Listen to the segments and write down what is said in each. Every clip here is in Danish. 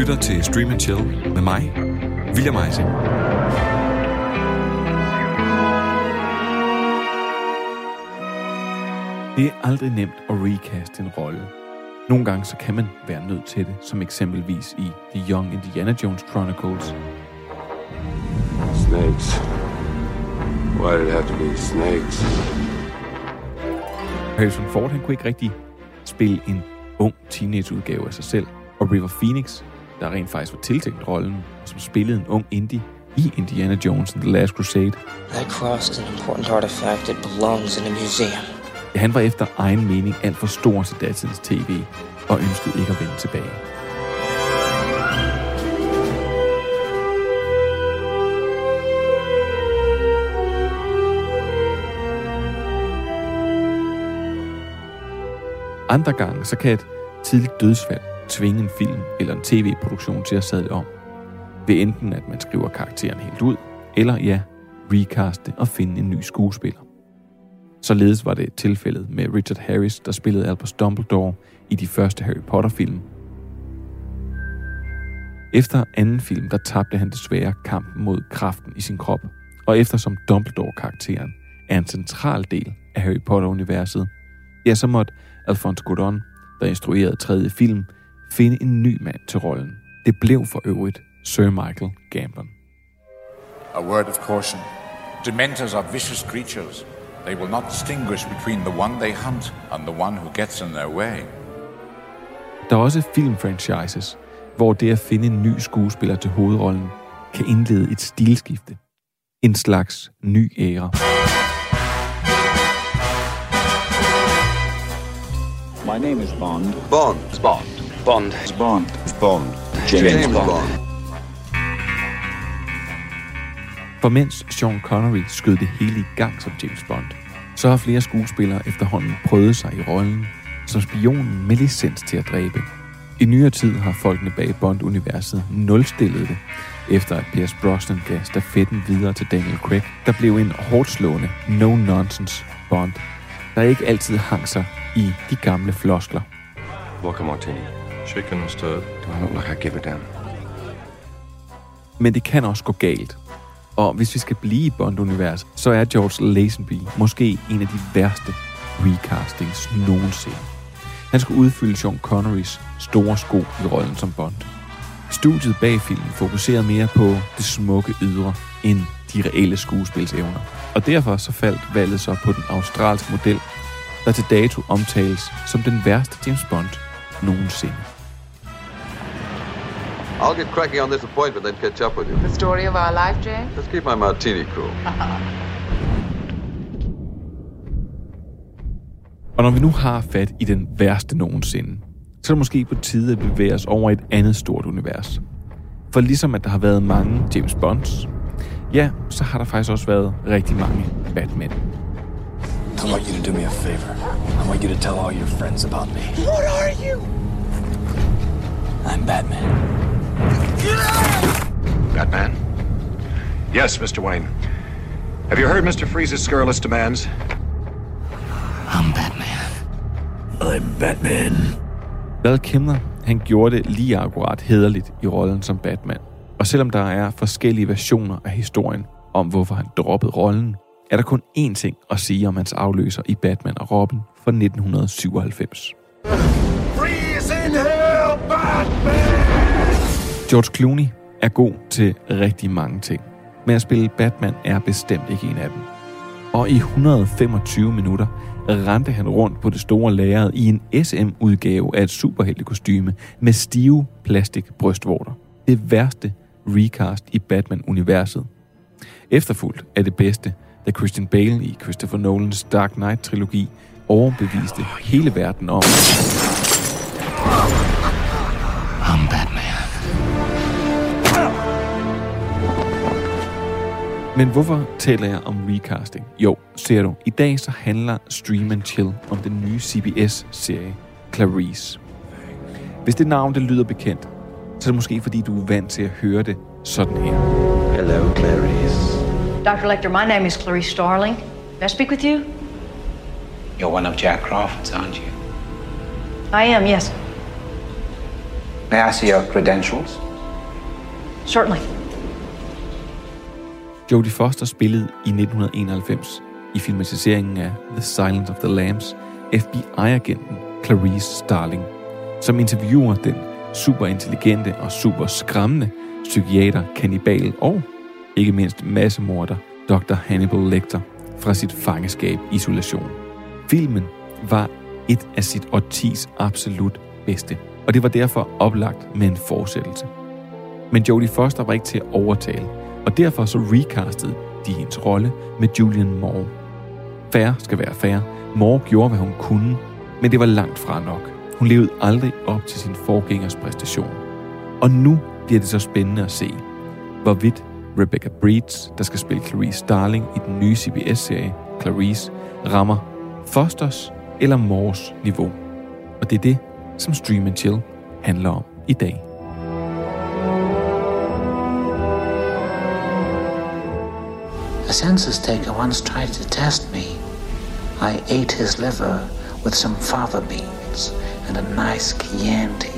lytter til Stream Chill med mig, William Eising. Det er aldrig nemt at recast en rolle. Nogle gange så kan man være nødt til det, som eksempelvis i The Young Indiana Jones Chronicles. Snakes. Why did it have to be snakes? Harrison Ford han kunne ikke rigtig spille en ung teenageudgave af sig selv. Og River Phoenix, der rent faktisk var tiltænkt rollen, og som spillede en ung indie i Indiana Jones and the Last Crusade, That cross is an important artifact. It belongs in a museum. ja, han var efter egen mening alt for stor til datidens tv, og ønskede ikke at vende tilbage. Andre gange så kan et tidligt dødsfald tvinge en film eller en tv-produktion til at sadle om. Ved enten at man skriver karakteren helt ud, eller ja, recaste og finde en ny skuespiller. Således var det tilfældet med Richard Harris, der spillede Albus Dumbledore i de første Harry Potter-film. Efter anden film, der tabte han desværre kampen mod kraften i sin krop. Og eftersom Dumbledore-karakteren er en central del af Harry Potter-universet, ja, så måtte Alfonso Godon, der instruerede tredje film, finde en ny mand til rollen. Det blev for øvrigt Sir Michael Gambon. A word of caution. Dementors are vicious creatures. They will not distinguish between the one they hunt and the one who gets in their way. Der er også filmfranchises, hvor det at finde en ny skuespiller til hovedrollen kan indlede et stilskifte. En slags ny æra. My name is Bond. Bond. Bond. Bond. Bond. Bond. James, James Bond. Bond. For mens Sean Connery skød det hele i gang som James Bond, så har flere skuespillere efterhånden prøvet sig i rollen som spionen med licens til at dræbe. I nyere tid har folkene bag Bond-universet nulstillet det, efter at Pierce Brosnan gav stafetten videre til Daniel Craig, der blev en hårdt slående, no-nonsense Bond, der ikke altid hang sig i de gamle floskler. Vodka martini. Chicken stirred. Do I look like I give a damn? Men det kan også gå galt. Og hvis vi skal blive i Bond-universet, så er George Lazenby måske en af de værste recastings nogensinde. Han skulle udfylde Sean Connerys store sko i rollen som Bond. Studiet bag filmen fokuserede mere på det smukke ydre end de reelle skuespilsevner. Og derfor så faldt valget så på den australske model, der til dato omtales som den værste James Bond nogensinde. I'll get cracking on this appointment, then catch up with you. The story of our life, James? Let's keep my martini cool. Og når vi nu har fat i den værste nogensinde, så er det måske på tide at bevæge os over et andet stort univers. For ligesom at der har været mange James Bonds, ja, så har der faktisk også været rigtig mange Batman. I want you to do me a favor. I want you to tell all your friends about me. What are you? I'm Batman. Batman? Yes, Mr. Wayne. Have you heard Mr. Freeze's scurrilous demands? I'm Batman. I'm Batman. Val Kilmer, han gjorde det lige akkurat hederligt i rollen som Batman. Og selvom der er forskellige versioner af historien om, hvorfor han droppede rollen, er der kun én ting at sige om hans afløser i Batman og Robin fra 1997. Freeze in hell, Batman! George Clooney er god til rigtig mange ting, men at spille Batman er bestemt ikke en af dem. Og i 125 minutter rendte han rundt på det store lærred i en SM-udgave af et superheltekostyme med stive plastik brystvorter. Det værste recast i Batman-universet. Efterfulgt af det bedste, da Christian Bale i Christopher Nolans Dark Knight-trilogi overbeviste hele verden om, Men hvorfor taler jeg om recasting? Jo, ser du, i dag så handler Stream and Chill om den nye CBS-serie Clarice. Hvis det navn det lyder bekendt, så er det måske fordi du er vant til at høre det sådan her. Hello, Clarice. Dr. Lecter, my name is Clarice Starling. May I speak with you? You're one of Jack Crawford's, aren't you? I am, yes. May I see your credentials? Certainly. Jodie Foster spillede i 1991 i filmatiseringen af The Silence of the Lambs FBI-agenten Clarice Starling, som interviewer den superintelligente og super skræmmende psykiater, kannibal og ikke mindst massemorder Dr. Hannibal Lecter fra sit fangeskab isolation. Filmen var et af sit årtis absolut bedste, og det var derfor oplagt med en fortsættelse. Men Jodie Foster var ikke til at overtale, og derfor så recastede de hendes rolle med Julian Moore. Færre skal være færre. Moore gjorde, hvad hun kunne, men det var langt fra nok. Hun levede aldrig op til sin forgængers præstation. Og nu bliver det så spændende at se, hvorvidt Rebecca Breeds, der skal spille Clarice Starling i den nye CBS-serie Clarice, rammer Fosters eller Moores niveau. Og det er det, som Stream and Chill handler om i dag. A census taker once tried to test me. I ate his liver with some fava beans and a nice Chianti.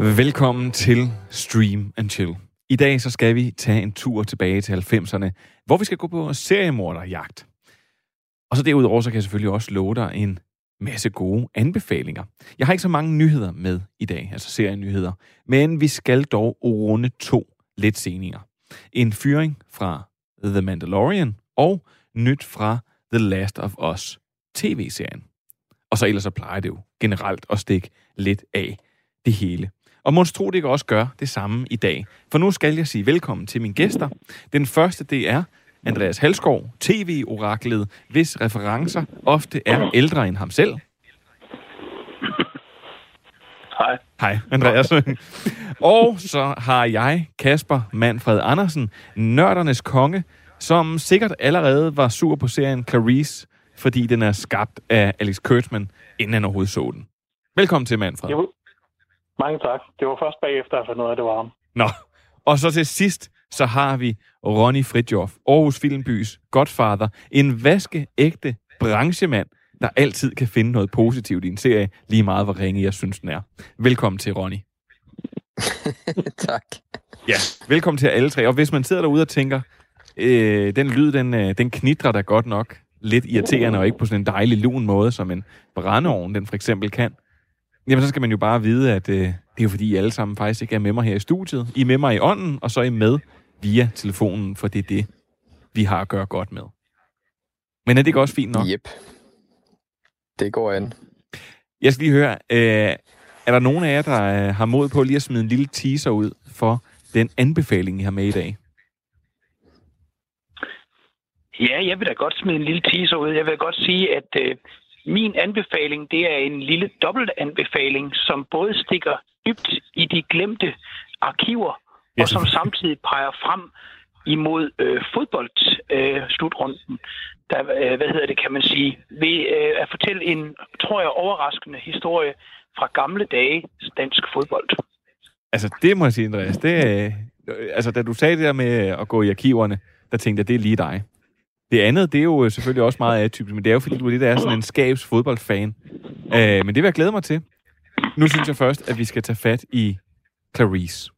Velkommen til Stream and Chill. I dag så skal vi tage en tur tilbage til 90'erne, hvor vi skal gå på seriemorderjagt. Og så derudover så kan jeg selvfølgelig også love dig en masse gode anbefalinger. Jeg har ikke så mange nyheder med i dag, altså serienyheder, men vi skal dog runde to lidt senere. En fyring fra The Mandalorian og nyt fra The Last of Us tv-serien. Og så ellers så plejer det jo generelt at stikke lidt af det hele. Og Måns Tro, det kan også gøre det samme i dag. For nu skal jeg sige velkommen til mine gæster. Den første, det er Andreas Halskov, tv-oraklet, hvis referencer ofte er ældre end ham selv. Hej. Hej, Andreas. og så har jeg Kasper Manfred Andersen, nørdernes konge, som sikkert allerede var sur på serien Clarice, fordi den er skabt af Alex Kurtzman, inden han overhovedet så den. Velkommen til, Manfred. Jo. Mange tak. Det var først bagefter, at jeg fandt ud af, at det var ham. Nå, og så til sidst, så har vi Ronny Fridjof, Aarhus Filmbys godfather, en vaskeægte branchemand, der altid kan finde noget positivt i en serie, lige meget hvor ringe jeg synes, den er. Velkommen til, Ronny. tak. Ja, velkommen til alle tre. Og hvis man sidder derude og tænker, øh, den lyd, den, øh, den knitrer da godt nok lidt irriterende, og ikke på sådan en dejlig lun måde, som en brændeovn, den for eksempel kan, Jamen, så skal man jo bare vide, at øh, det er jo fordi, I alle sammen faktisk ikke er med mig her i studiet. I er med mig i ånden, og så er I med via telefonen, for det er det, vi har at gøre godt med. Men er det ikke også fint nok? Yep. Det går an. Jeg skal lige høre, øh, er der nogen af jer, der øh, har mod på lige at smide en lille teaser ud for den anbefaling, I har med i dag? Ja, jeg vil da godt smide en lille teaser ud. Jeg vil godt sige, at øh, min anbefaling, det er en lille dobbelt anbefaling, som både stikker dybt i de glemte arkiver, yes. og som samtidig peger frem imod øh, fodboldsslutrunden. Øh, der, øh, hvad hedder det, kan man sige, ved øh, at fortælle en, tror jeg, overraskende historie fra gamle dage dansk fodbold. Altså, det må jeg sige, Andreas. Det, øh, altså, da du sagde det der med at gå i arkiverne, der tænkte jeg, det er lige dig. Det andet, det er jo øh, selvfølgelig også meget atypisk, men det er jo fordi, du er lidt er sådan en skabs fodboldfan. Øh, men det vil jeg glæde mig til. Nu synes jeg først, at vi skal tage fat i Clarice.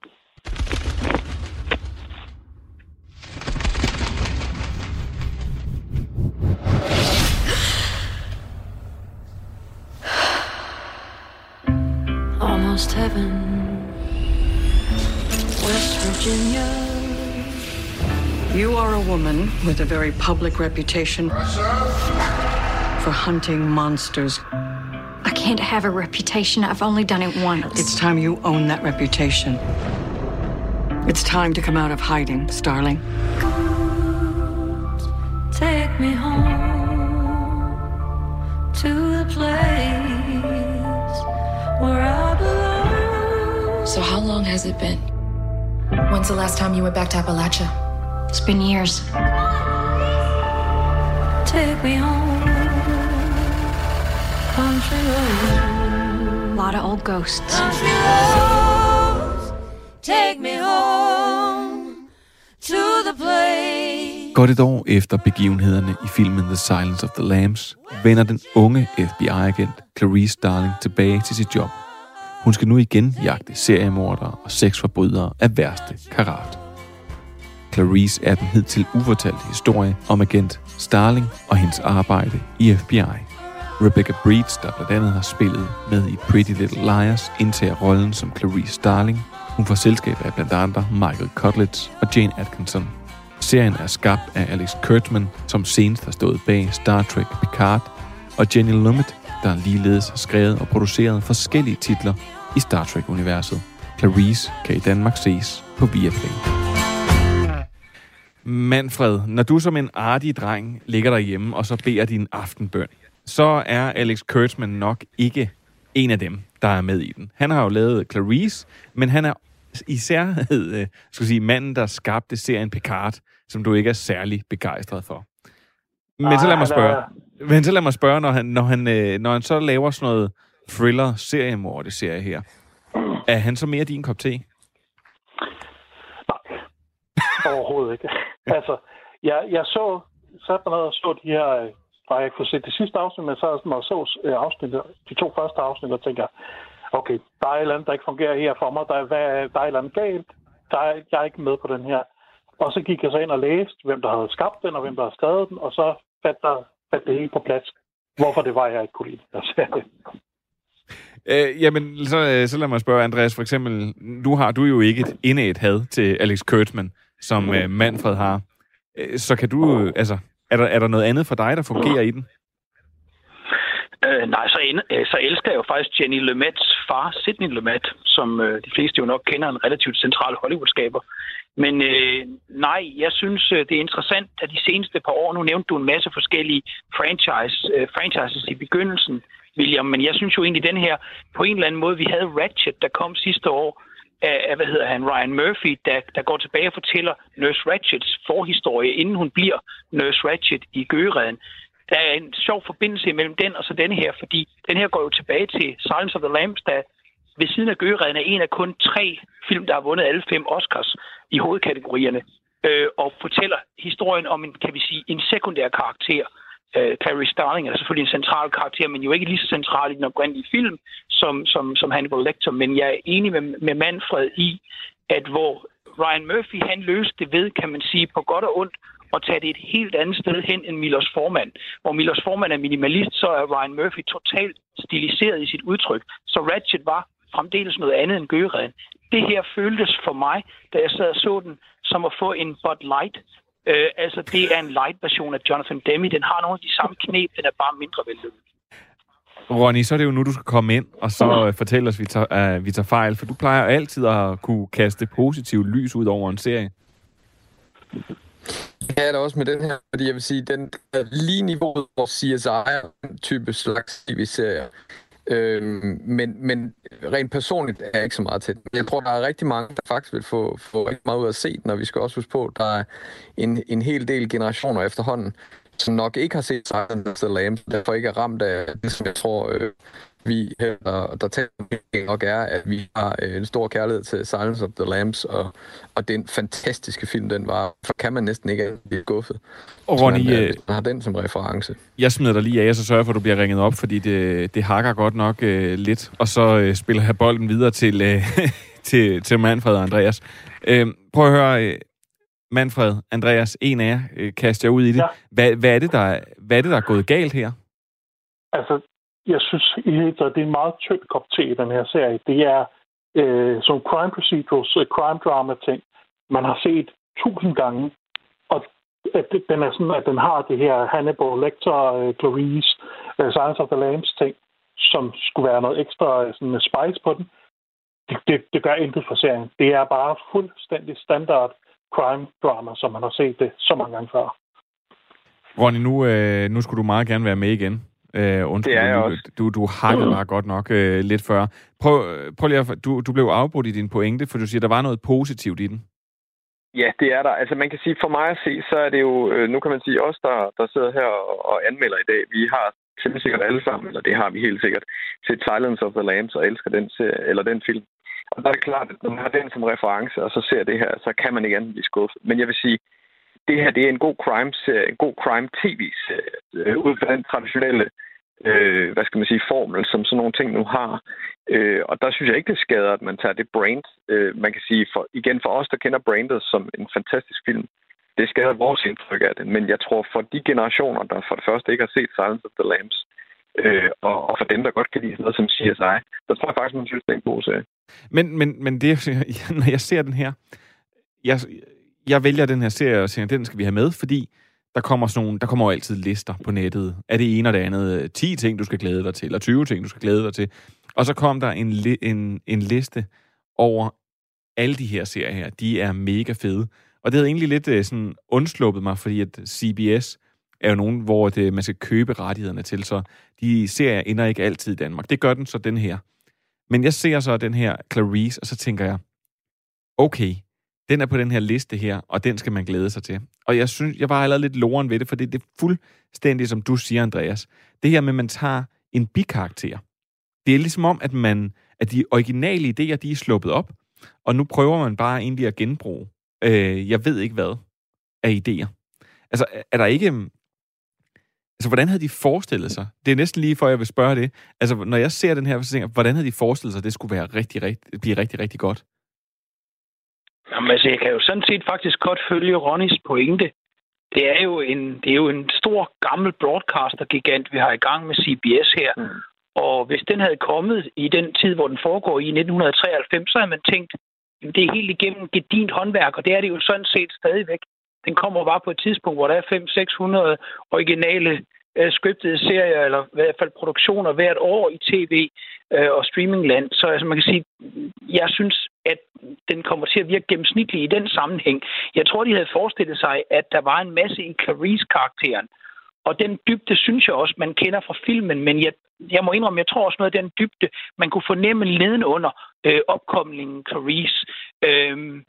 Almost heaven, West Virginia. You are a woman with a very public reputation for hunting monsters. I can't have a reputation. I've only done it once. It's time you own that reputation. It's time to come out of hiding, Starling. Take me home to the place where I belong. So, how long has it been? When's the last time you went back to Appalachia? It's been years. Take me home, country road. A lot of old ghosts. Country road. take me home to the place. Godt et år efter begivenhederne i filmen The Silence of the Lambs, vender den unge FBI-agent Clarice Starling tilbage til sit job. Hun skal nu igen jagte seriemordere og sexforbrydere af værste karat. Clarice er den hidtil ufortalte historie om agent Starling og hendes arbejde i FBI. Rebecca Breeds, der blandt andet har spillet med i Pretty Little Liars, indtager rollen som Clarice Starling. Hun får selskab af blandt andre Michael Cutlitz og Jane Atkinson. Serien er skabt af Alex Kurtzman, som senest har stået bag Star Trek Picard, og Jenny Lumet, der ligeledes har skrevet og produceret forskellige titler i Star Trek-universet. Clarice kan i Danmark ses på Viaplay. Manfred, når du som en artig dreng ligger derhjemme og så beder din aftenbøn, så er Alex Kurtzman nok ikke en af dem, der er med i den. Han har jo lavet Clarice, men han er især øh, skal sige, manden, der skabte serien Picard, som du ikke er særlig begejstret for. Men så lad mig spørge, men så lad mig spørge når, han, når, han, øh, når han så laver sådan noget thriller seriemordet serie her, er han så mere din kop te? Overhovedet ikke. altså, jeg, jeg så, satte mig ned og så de her, øh, og jeg kunne se det sidste afsnit, men så når jeg så øh, afsnit, de to første afsnit, og tænker, okay, der er et eller andet, der ikke fungerer her for mig, der er, hvad, der er et eller andet galt, der er, jeg er ikke med på den her. Og så gik jeg så ind og læste, hvem der havde skabt den, og hvem der havde skrevet den, og så fandt, der, fandt det hele på plads, hvorfor det var, jeg ikke kunne lide det. Altså, øh, jamen, så, øh, så lad mig spørge, Andreas, for eksempel, nu har du jo ikke et indæt had til Alex Kurtzman, som øh, Manfred har. Øh, så kan du, øh, altså, er der, er der noget andet for dig, der fungerer i den? Øh, nej, så, ind, øh, så elsker jeg jo faktisk Jenny Lemets far, Sidney Lumet, som øh, de fleste jo nok kender, en relativt central Hollywood-skaber. Men øh, nej, jeg synes, øh, det er interessant, at de seneste par år, nu nævnte du en masse forskellige franchise, øh, franchises i begyndelsen, William, men jeg synes jo egentlig, den her, på en eller anden måde, vi havde Ratchet, der kom sidste år, af, hvad hedder han, Ryan Murphy, der, der går tilbage og fortæller Nurse Ratchets forhistorie, inden hun bliver Nurse Ratchet i Gøgeredden. Der er en sjov forbindelse mellem den og så den her, fordi den her går jo tilbage til Silence of the Lambs, der ved siden af Gøgeredden er en af kun tre film, der har vundet alle fem Oscars i hovedkategorierne, øh, og fortæller historien om en, kan vi sige, en sekundær karakter, øh, Clarice Starling er selvfølgelig en central karakter, men jo ikke lige så central i den oprindelige film som, som, som Hannibal Lecter. Men jeg er enig med, med Manfred i, at hvor Ryan Murphy han løste det ved, kan man sige, på godt og ondt, og tage det et helt andet sted hen end Millers formand. Hvor Millers formand er minimalist, så er Ryan Murphy totalt stiliseret i sit udtryk. Så Ratchet var fremdeles noget andet end Gøgeredden. Det her føltes for mig, da jeg sad og så den, som at få en Bud Light Øh, altså, det er en light-version af Jonathan Demme. Den har nogle af de samme knep, den er bare mindre vellykket. Ronny, så er det jo nu, du skal komme ind, og så uh, fortælle os, at vi tager, uh, vi tager fejl, for du plejer altid at kunne kaste positivt lys ud over en serie. Ja, det er også med den her, fordi jeg vil sige, den er lige niveauet, hvor CSI er en type slags tv-serier. Øh, men, men rent personligt er jeg ikke så meget til Jeg tror, der er rigtig mange, der faktisk vil få, få rigtig meget ud af at se den, og vi skal også huske på, at der er en, en hel del generationer efterhånden, som nok ikke har set Silence of the Lambs, derfor ikke er ramt af det, som jeg tror, øh, vi her, der, der taler nok er, at vi har øh, en stor kærlighed til Silence of the Lambs, og, og den fantastiske film, den var, for kan man næsten ikke blive guffet. Og Ronny, man, øh, man har den som reference. Jeg smider dig lige af, og så sørger for, at du bliver ringet op, fordi det, det hakker godt nok øh, lidt, og så øh, spiller jeg bolden videre til, øh, til, til Manfred og Andreas. Øh, prøv at høre, øh, Manfred, Andreas, en af jer, øh, kaster jeg ud i det. Ja. Hvad, hvad, er det, der, hvad er det, der er gået galt her? Altså, jeg synes at det er en meget tynd kop te i den her serie. Det er øh, som crime procedurals, øh, crime drama ting, man har set tusind gange. Og at den er sådan, at den har det her Hannibal Lecter, uh, Clarice, øh, uh, Science of the Lambs ting, som skulle være noget ekstra sådan, spice på den. Det, det, det gør intet for serien. Det er bare fuldstændig standard crime drama, som man har set det så mange gange før. Ronny, nu, øh, nu skulle du meget gerne være med igen. Øh, undskyld, det er jeg du, også. Du, du hakkede bare godt nok øh, lidt før. Prøv, prøv lige at, du, du blev afbrudt i din pointe, for du siger, der var noget positivt i den. Ja, det er der. Altså man kan sige, for mig at se, så er det jo, øh, nu kan man sige, os der, der sidder her og, og anmelder i dag, vi har simpelthen sikkert alle sammen, eller det har vi helt sikkert, set Silence of the Lambs og elsker den, serie, eller den film. Og der er det klart, at når man har den som reference, og så ser det her, så kan man ikke andet blive skuffet. Men jeg vil sige, det her det er en god crime-serie, en god crime-tv-serie, øh, ud fra den traditionelle øh, hvad skal man sige, formel, som sådan nogle ting nu har. Øh, og der synes jeg ikke, det skader, at man tager det brand. Øh, man kan sige, for, igen for os, der kender brandet som en fantastisk film, det skader vores indtryk af det. Men jeg tror, for de generationer, der for det første ikke har set Silence of the Lambs, øh, og, og for dem, der godt kan lide sådan noget som CSI, så tror jeg faktisk, man synes, det er en god serie. Men, men, men det, når jeg ser den her, jeg, jeg vælger den her serie og siger, den skal vi have med, fordi der kommer sådan nogle, der kommer jo altid lister på nettet. Er det ene og det andet 10 ting, du skal glæde dig til, eller 20 ting, du skal glæde dig til. Og så kom der en, en, en liste over alle de her serier her. De er mega fede. Og det havde egentlig lidt øh, sådan undsluppet mig, fordi at CBS er jo nogen, hvor det, man skal købe rettighederne til, så de serier ender ikke altid i Danmark. Det gør den så den her. Men jeg ser så den her Clarice, og så tænker jeg, okay, den er på den her liste her, og den skal man glæde sig til. Og jeg synes, jeg var allerede lidt loren ved det, for det, er fuldstændig, som du siger, Andreas. Det her med, at man tager en bikarakter. Det er ligesom om, at, man, at de originale idéer, de er sluppet op, og nu prøver man bare egentlig at genbruge, øh, jeg ved ikke hvad, af idéer. Altså, er der ikke... Mm, altså, hvordan havde de forestillet sig? Det er næsten lige for, at jeg vil spørge det. Altså, når jeg ser den her, så tænker jeg, hvordan havde de forestillet sig, at det skulle være rigtig, rigtig, blive rigtig, rigtig godt? Jamen, altså, jeg kan jo sådan set faktisk godt følge Ronnys pointe. Det er jo en, det er jo en stor, gammel broadcaster-gigant, vi har i gang med CBS her. Mm. Og hvis den havde kommet i den tid, hvor den foregår i 1993, så havde man tænkt, at det er helt igennem gedint håndværk, og det er det jo sådan set stadigvæk. Den kommer bare på et tidspunkt, hvor der er 500-600 originale øh, scriptede serier, eller i hvert fald produktioner hvert år i tv øh, og streamingland. Så altså, man kan sige, jeg synes, at den kommer til at virke gennemsnitlig i den sammenhæng. Jeg tror, de havde forestillet sig, at der var en masse i Clarice-karakteren. Og den dybde synes jeg også, man kender fra filmen, men jeg, jeg må indrømme, jeg tror også noget af den dybde, man kunne fornemme nedenunder øh, opkomlingen Clarice, øh,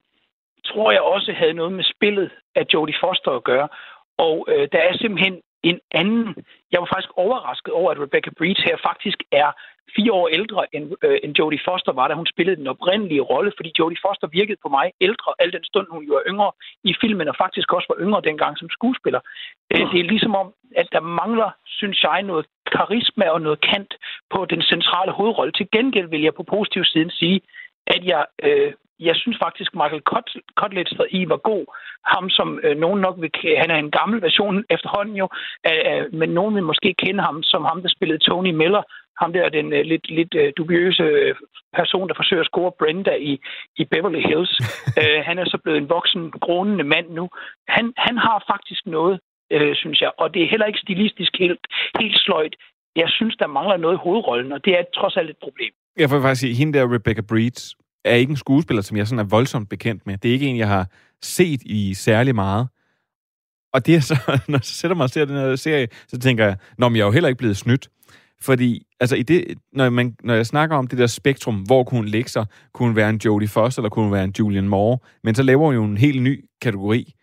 tror jeg også havde noget med spillet af Jodie Foster at gøre. Og øh, der er simpelthen en anden... Jeg var faktisk overrasket over, at Rebecca Breach her faktisk er fire år ældre, end, øh, end Jodie Foster var, da hun spillede den oprindelige rolle, fordi Jodie Foster virkede på mig ældre, al den stund hun jo er yngre i filmen, og faktisk også var yngre dengang som skuespiller. Øh, det er ligesom om, at der mangler, synes jeg, noget karisma og noget kant på den centrale hovedrolle. Til gengæld vil jeg på positiv siden sige, at jeg øh, jeg synes faktisk, Michael Cutlets i var god. Ham, som øh, nogen nok vil Han er en gammel version efterhånden jo, øh, men nogen vil måske kende ham som ham, der spillede Tony Miller. Ham der, den øh, lidt, lidt øh, dubiøse øh, person, der forsøger at score Brenda i, i Beverly Hills. øh, han er så blevet en voksen, grånende mand nu. Han, han har faktisk noget, øh, synes jeg, og det er heller ikke stilistisk helt, helt sløjt. Jeg synes, der mangler noget i hovedrollen, og det er trods alt et problem. Jeg får faktisk sige, hende der Rebecca Breeds, er ikke en skuespiller, som jeg sådan er voldsomt bekendt med. Det er ikke en, jeg har set i særlig meget. Og det er så, når jeg sætter mig og ser den her serie, så tænker jeg, når jeg er jo heller ikke blevet snydt. Fordi, altså, i det, når, man, når jeg snakker om det der spektrum, hvor kunne hun lægge sig, kunne hun være en Jodie Foster, eller kunne hun være en Julian Moore, men så laver hun jo en helt ny kategori,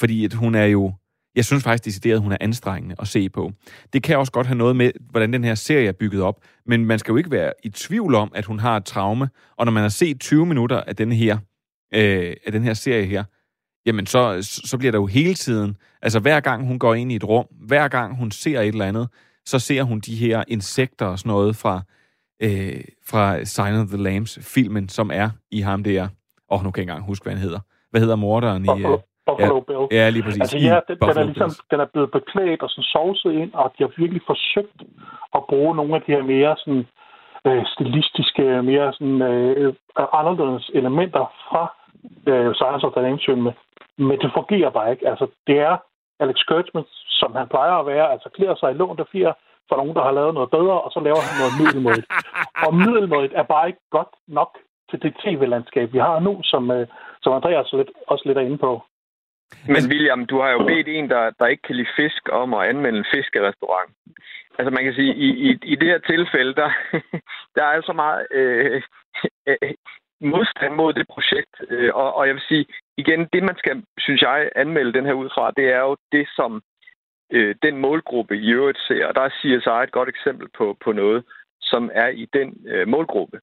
fordi at hun er jo jeg synes faktisk decideret, at hun er anstrengende at se på. Det kan også godt have noget med, hvordan den her serie er bygget op, men man skal jo ikke være i tvivl om, at hun har et traume, og når man har set 20 minutter af den her, øh, af den her serie her, jamen så, så bliver der jo hele tiden, altså hver gang hun går ind i et rum, hver gang hun ser et eller andet, så ser hun de her insekter og sådan noget fra, øh, fra Sign of the Lambs filmen, som er i ham der, åh, oh, nu kan jeg ikke engang huske, hvad han hedder. Hvad hedder morderen i... Øh, Buffalo ja, Bill. Ja, lige præcis. Altså, ja, den, den, er ligesom, den er blevet beklædt og sådan sovset ind, og de har virkelig forsøgt at bruge nogle af de her mere sådan, øh, stilistiske, mere sådan, øh, anderledes elementer fra øh, Science of the Lambs Men det fungerer bare ikke. Altså, det er Alex Kurtzman, som han plejer at være, altså klæder sig i lånte fire for nogen, der har lavet noget bedre, og så laver han noget middelmådigt. og middelmådigt er bare ikke godt nok til det tv-landskab, vi har nu, som, øh, som Andreas lidt, også lidt er inde på. Men William, du har jo bedt en, der, der ikke kan lide fisk, om at anmelde en fiskerestaurant. Altså man kan sige, i, i, i det her tilfælde, der, der er så meget øh, øh, modstand mod det projekt. Øh, og, og jeg vil sige, igen, det man skal, synes jeg, anmelde den her ud fra, det er jo det, som øh, den målgruppe i øvrigt ser. Og der er CSI et godt eksempel på, på noget, som er i den øh, målgruppe.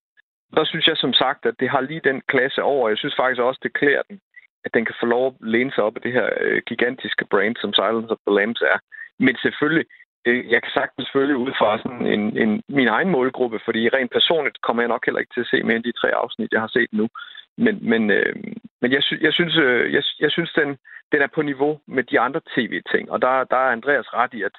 Der synes jeg som sagt, at det har lige den klasse over. Jeg synes faktisk også, det klæder den, at den kan få lov at læne sig op af det her øh, gigantiske brand, som Silence of the Lambs er. Men selvfølgelig, jeg kan sagtens følge ud fra sådan en, en, min egen målgruppe, fordi rent personligt kommer jeg nok heller ikke til at se mere end de tre afsnit, jeg har set nu. Men, men, øh, men jeg, sy- jeg synes, øh, jeg, jeg synes den, den er på niveau med de andre tv-ting. Og der, der er Andreas ret i, at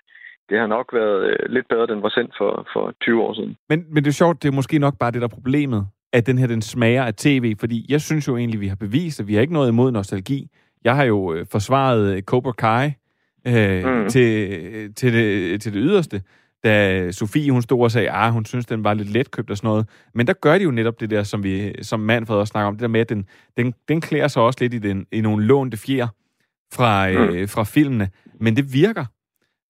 det har nok været øh, lidt bedre, den var sendt for, for 20 år siden. Men, men det er sjovt, det er måske nok bare det, der er problemet, at den her, den smager af tv, fordi jeg synes jo egentlig, vi har bevist, at vi har ikke noget imod nostalgi. Jeg har jo øh, forsvaret øh, Cobra Kai øh, mm. til, til, det, til det yderste, da Sofie, hun stod og sagde, at ah, hun synes, den var lidt letkøbt og sådan noget. Men der gør de jo netop det der, som, vi, som Manfred også snakker om, det der med, at den, den, den klæder sig også lidt i, den, i nogle lånte fjer fra, mm. øh, fra filmene. Men det virker.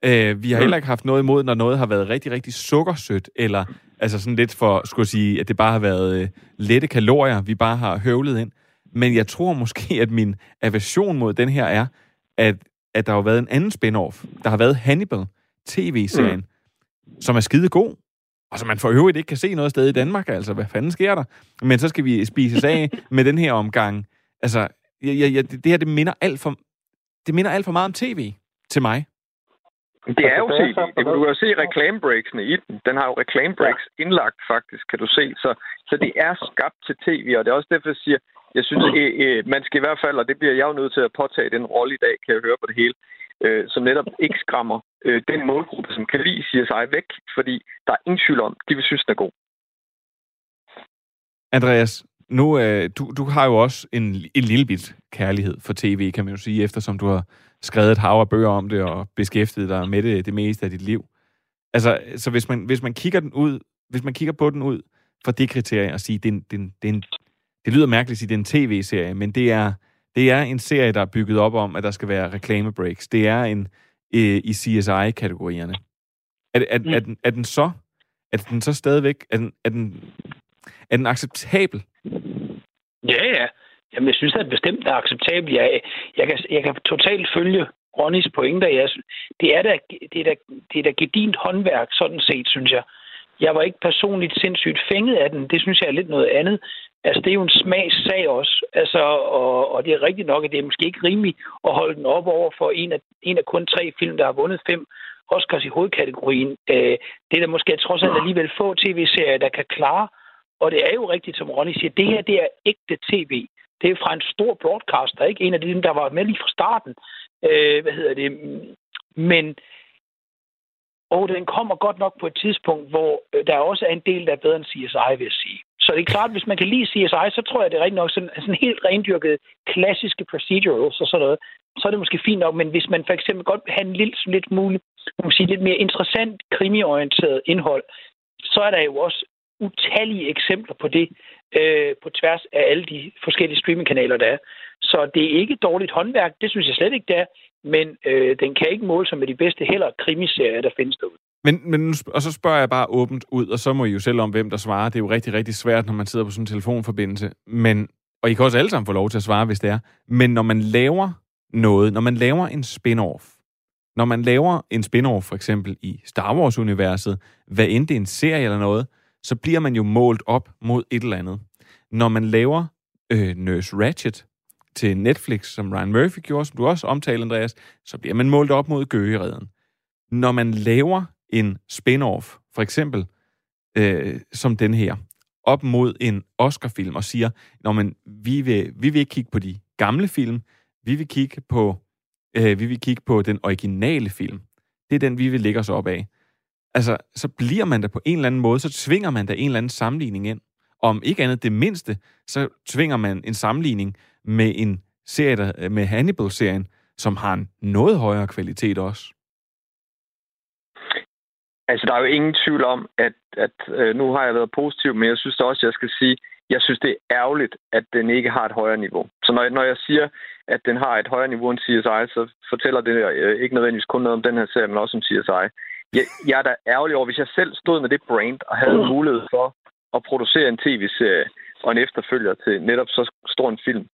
Øh, vi har mm. heller ikke haft noget imod, når noget har været rigtig, rigtig sukkersødt, eller altså sådan lidt for, skulle jeg sige, at det bare har været øh, lette kalorier, vi bare har høvlet ind. Men jeg tror måske, at min aversion mod den her er, at, at der har været en anden spin-off. Der har været Hannibal, tv-serien, mm. som er skide god, og som man for øvrigt ikke kan se noget sted i Danmark. Altså, hvad fanden sker der? Men så skal vi spises af med den her omgang. Altså, jeg, jeg, det her, det minder alt for, det minder alt for meget om tv til mig. Det er jo. Det, du kan jo se reklamebreaksene i den. Den har jo reklamebreaks ja. indlagt, faktisk, kan du se. Så, så det er skabt til tv, og det er også derfor, jeg siger, jeg synes, øh, øh, man skal i hvert fald, og det bliver jeg jo nødt til at påtage den rolle i dag, kan jeg høre på det hele, øh, som netop ikke skræmmer øh, den målgruppe, som kan lide CSI væk, fordi der er ingen tvivl om, de vil synes, den er god. Andreas, nu, øh, du, du har jo også en, en lille bit kærlighed for tv, kan man jo sige, eftersom du har skrevet et hav af bøger om det og beskæftiget dig med det det meste af dit liv. Altså, så hvis man, hvis man kigger den ud, hvis man kigger på den ud fra det kriterie og siger, det, det, det, det lyder mærkeligt at det er en tv-serie, men det er, det er en serie, der er bygget op om, at der skal være reklamebreaks. Det er en øh, i CSI-kategorierne. Er, er, mm. er, den, er den så er den så stadigvæk er den, er den, er den acceptabel? Ja, ja. Jamen, jeg synes at bestemt er acceptabelt. Jeg, jeg, kan, jeg kan totalt følge Ronnys pointer. Jeg, det er da, det er da, det er da gedint håndværk, sådan set, synes jeg. Jeg var ikke personligt sindssygt fænget af den. Det synes jeg er lidt noget andet. Altså, det er jo en smagssag også. Altså, og, og det er rigtigt nok, at det er måske ikke rimeligt at holde den op over for en af, en af kun tre film, der har vundet fem Oscars i hovedkategorien. Øh, det er der måske trods alt alligevel få tv-serier, der kan klare. Og det er jo rigtigt, som Ronny siger, det her det er ægte tv. Det er fra en stor broadcaster, ikke? En af dem, der var med lige fra starten. Øh, hvad hedder det? Men og den kommer godt nok på et tidspunkt, hvor øh, der også er en del, der er bedre end CSI, vil jeg sige. Så det er klart, hvis man kan lide CSI, så tror jeg, det er rigtig nok sådan, sådan helt rendyrket klassiske procedurals og sådan noget, så er det måske fint nok, men hvis man for eksempel godt vil have en lille, lidt muligt, man sige, lidt mere interessant krimiorienteret indhold, så er der jo også utallige eksempler på det øh, på tværs af alle de forskellige streamingkanaler, der er. Så det er ikke dårligt håndværk, det synes jeg slet ikke, det er, men øh, den kan ikke måle sig med de bedste heller krimiserier, der findes derude. Men, men, og så spørger jeg bare åbent ud, og så må I jo selv om, hvem der svarer. Det er jo rigtig, rigtig svært, når man sidder på sådan en telefonforbindelse. Men, og I kan også alle sammen få lov til at svare, hvis det er. Men når man laver noget, når man laver en spin-off, når man laver en spin-off for eksempel i Star Wars-universet, hvad end det er en serie eller noget, så bliver man jo målt op mod et eller andet. Når man laver øh, Nurse Ratchet til Netflix, som Ryan Murphy gjorde, som du også omtalte, Andreas, så bliver man målt op mod Gøgereden. Når man laver en spin-off, for eksempel øh, som den her, op mod en Oscar-film og siger, når man, vi, vil, vi vil ikke kigge på de gamle film, vi vil kigge på, øh, vi vil kigge på den originale film. Det er den, vi vil lægge os op af. Altså, så bliver man der på en eller anden måde, så tvinger man der en eller anden sammenligning ind. Om ikke andet det mindste, så tvinger man en sammenligning med en serie, der, med Hannibal-serien, som har en noget højere kvalitet også. Altså, der er jo ingen tvivl om, at, at øh, nu har jeg været positiv, men jeg synes også, jeg skal sige, jeg synes, det er ærgerligt, at den ikke har et højere niveau. Så når, når jeg siger, at den har et højere niveau end CSI, så fortæller det øh, ikke nødvendigvis kun noget om den her serie, men også om CSI. Jeg, jeg er da ærgerlig over, hvis jeg selv stod med det brand og havde mulighed for at producere en tv-serie og en efterfølger til netop så stor en film,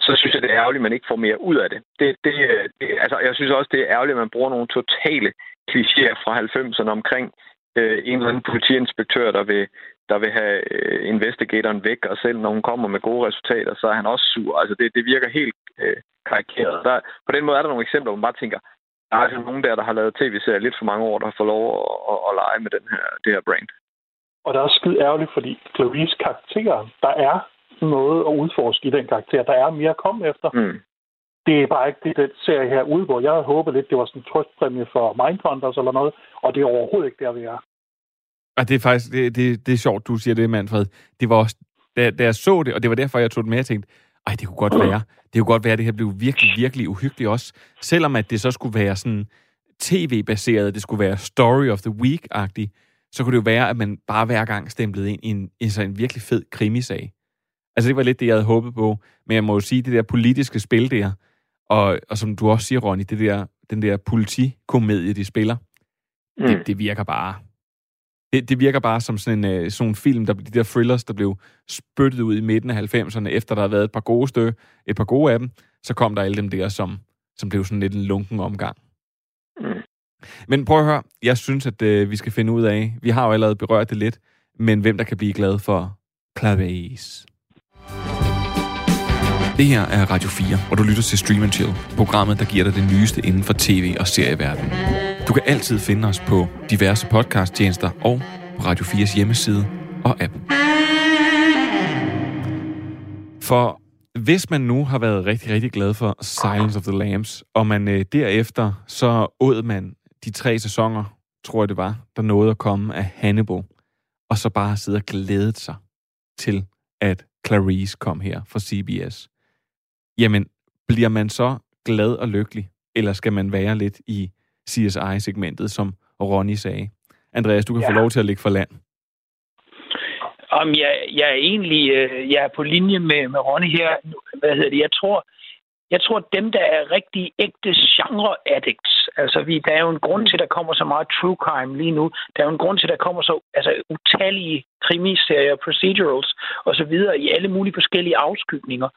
så synes jeg, det er ærgerligt, at man ikke får mere ud af det. det, det, øh, det altså, jeg synes også, det er ærgerligt, at man bruger nogle totale klichéer fra 90'erne omkring øh, en eller anden politiinspektør, der vil, der vil have øh, investigatoren væk, og selv når hun kommer med gode resultater, så er han også sur. Altså det, det virker helt øh, karikeret. Der, på den måde er der nogle eksempler, hvor man bare tænker, der er altså nogen der, der har lavet tv-serier lidt for mange år, der får lov at, at, at lege med den her, det her brand. Og det er også skide ærgerligt, fordi Clarice karakter, der er noget at udforske i den karakter. Der er mere at komme efter. Mm. Det er bare ikke det, den serie her udgår. Jeg havde håbet lidt, det var sådan en trøstpræmie for Mindhunters eller noget, og det er overhovedet ikke der, vi er. Og det er faktisk, det, det, det er sjovt, du siger det, Manfred. Det var også, da, da jeg så det, og det var derfor, jeg tog det med, jeg tænkte, ej, det kunne godt være. Det kunne godt være, at det her blev virkelig, virkelig uhyggeligt også. Selvom at det så skulle være sådan tv-baseret, det skulle være story of the week-agtigt, så kunne det jo være, at man bare hver gang stemplede ind i en, i så en virkelig fed krimisag. Altså, det var lidt det, jeg havde håbet på. Men jeg må jo sige, det der politiske spil der, og, og som du også siger, Ronny, det der, den der politikomedie, de spiller, mm. det, det virker bare... Det, det virker bare som sådan en, uh, sådan en film, der, de der thrillers, der blev spyttet ud i midten af 90'erne, efter der havde været et par gode stø, et par gode af dem, så kom der alle dem der, som, som blev sådan lidt en lunken omgang. Mm. Men prøv at høre, jeg synes, at uh, vi skal finde ud af, vi har jo allerede berørt det lidt, men hvem der kan blive glad for Claves. Det her er Radio 4, og du lytter til Stream Chill, programmet, der giver dig det nyeste inden for tv- og serieverdenen. Du kan altid finde os på diverse podcasttjenester og på Radio 4's hjemmeside og app. For hvis man nu har været rigtig, rigtig glad for Silence of the Lambs, og man øh, derefter så åd man de tre sæsoner, tror jeg det var, der nåede at komme af Hannibal, og så bare sidde og glædet sig til, at Clarice kom her fra CBS. Jamen, bliver man så glad og lykkelig, eller skal man være lidt i CSI-segmentet, som Ronny sagde? Andreas, du kan ja. få lov til at ligge for land. Om jeg, jeg er egentlig øh, jeg er på linje med, med Ronny her. Hvad hedder det? Jeg tror, jeg tror, dem, der er rigtig ægte genre-addicts, altså vi, der er jo en grund til, at der kommer så meget true crime lige nu. Der er jo en grund til, at der kommer så altså, utallige krimiserier, procedurals osv. i alle mulige forskellige afskygninger.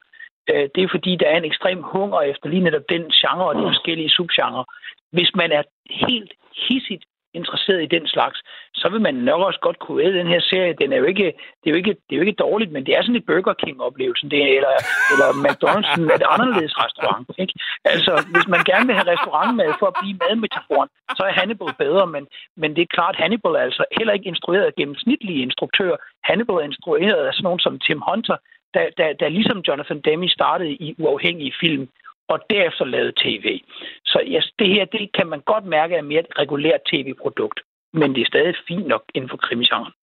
Øh, det er fordi, der er en ekstrem hunger efter lige netop den genre og de forskellige subgenre. Hvis man er helt hissigt interesseret i den slags, så vil man nok også godt kunne æde den her serie. Den er jo ikke, det, er jo ikke, det er jo ikke dårligt, men det er sådan et Burger King-oplevelsen, det er, eller, eller McDonald's er et anderledes restaurant. Ikke? Altså, hvis man gerne vil have restaurantmad for at blive madmetaforen, så er Hannibal bedre, men, men det er klart, Hannibal er altså heller ikke instrueret af gennemsnitlige instruktører. Hannibal er instrueret af sådan nogen som Tim Hunter, der, der, der ligesom Jonathan Demme startede i uafhængige film, og derefter lavede tv. Så ja, det her, det kan man godt mærke er mere et regulært tv-produkt. Men det er stadig fint nok inden for krimisgenren.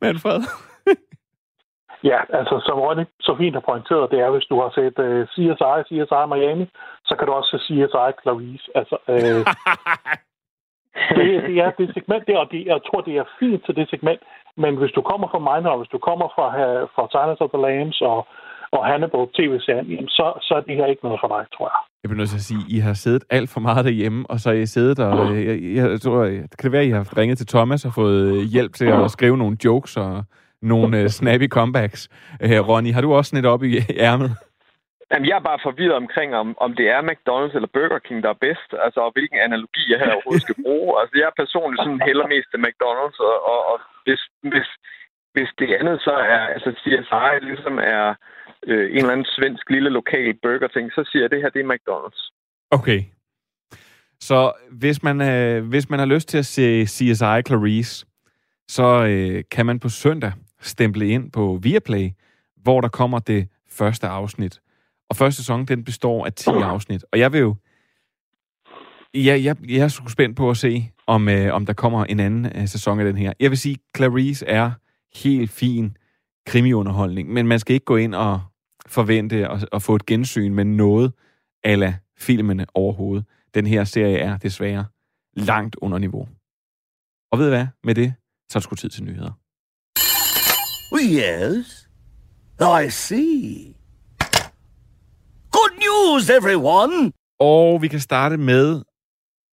Manfred? ja, altså som Ronny så fint har pointeret, det er, hvis du har set uh, CSI, CSI Miami, så kan du også se CSI Clarice. Altså, uh, det, det er det segment der, og det, jeg tror, det er fint til det segment, men hvis du kommer fra Minor, hvis du kommer fra, øh, fra Silence of the Lambs og og Hannibal tv-serien, så, så er det her ikke noget for dig, tror jeg. Jeg bliver nødt til at sige, at I har siddet alt for meget derhjemme, og så har I siddet og... Øh, jeg, jeg, jeg tror, det kan det være, at I har ringet til Thomas og fået hjælp til at skrive nogle jokes og nogle snappy comebacks. Ronny, har du også sådan et op i ærmet? Jamen, jeg er bare forvirret omkring, om, om det er McDonald's eller Burger King, der er bedst. Altså, og hvilken analogi jeg her overhovedet skal bruge. Altså, jeg er personligt sådan heller mest til McDonald's, og, og, og hvis, hvis, hvis det andet så er, altså CSI ligesom er øh, en eller anden svensk lille lokal burger-ting, så siger jeg, at det her det er McDonald's. Okay. Så hvis man, øh, hvis man har lyst til at se CSI Clarice, så øh, kan man på søndag stemple ind på Viaplay, hvor der kommer det første afsnit. Og første sæson, den består af 10 afsnit. Og jeg vil jo... Ja, jeg, jeg er sgu spændt på at se, om, øh, om der kommer en anden øh, sæson af den her. Jeg vil sige, Clarice er helt fin krimiunderholdning, men man skal ikke gå ind og forvente at, at få et gensyn med noget ala filmene overhovedet. Den her serie er desværre langt under niveau. Og ved I hvad? Med det, så er det sgu tid til nyheder. Yes, I see. News, everyone! Og vi kan starte med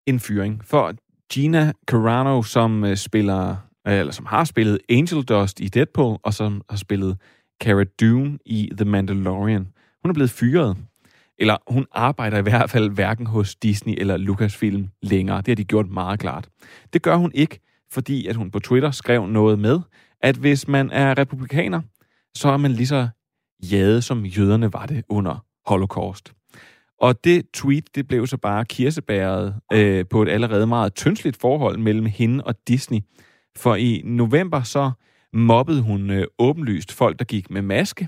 en fyring. For Gina Carano, som øh, spiller øh, eller som har spillet Angel Dust i Deadpool, og som har spillet Cara Dune i The Mandalorian. Hun er blevet fyret. Eller hun arbejder i hvert fald hverken hos Disney eller Lucasfilm længere. Det har de gjort meget klart. Det gør hun ikke, fordi at hun på Twitter skrev noget med, at hvis man er republikaner, så er man lige så jade, som jøderne var det under Holocaust. Og det tweet, det blev så bare kirsebæret øh, på et allerede meget tyndsligt forhold mellem hende og Disney. For i november så mobbede hun øh, åbenlyst folk, der gik med maske,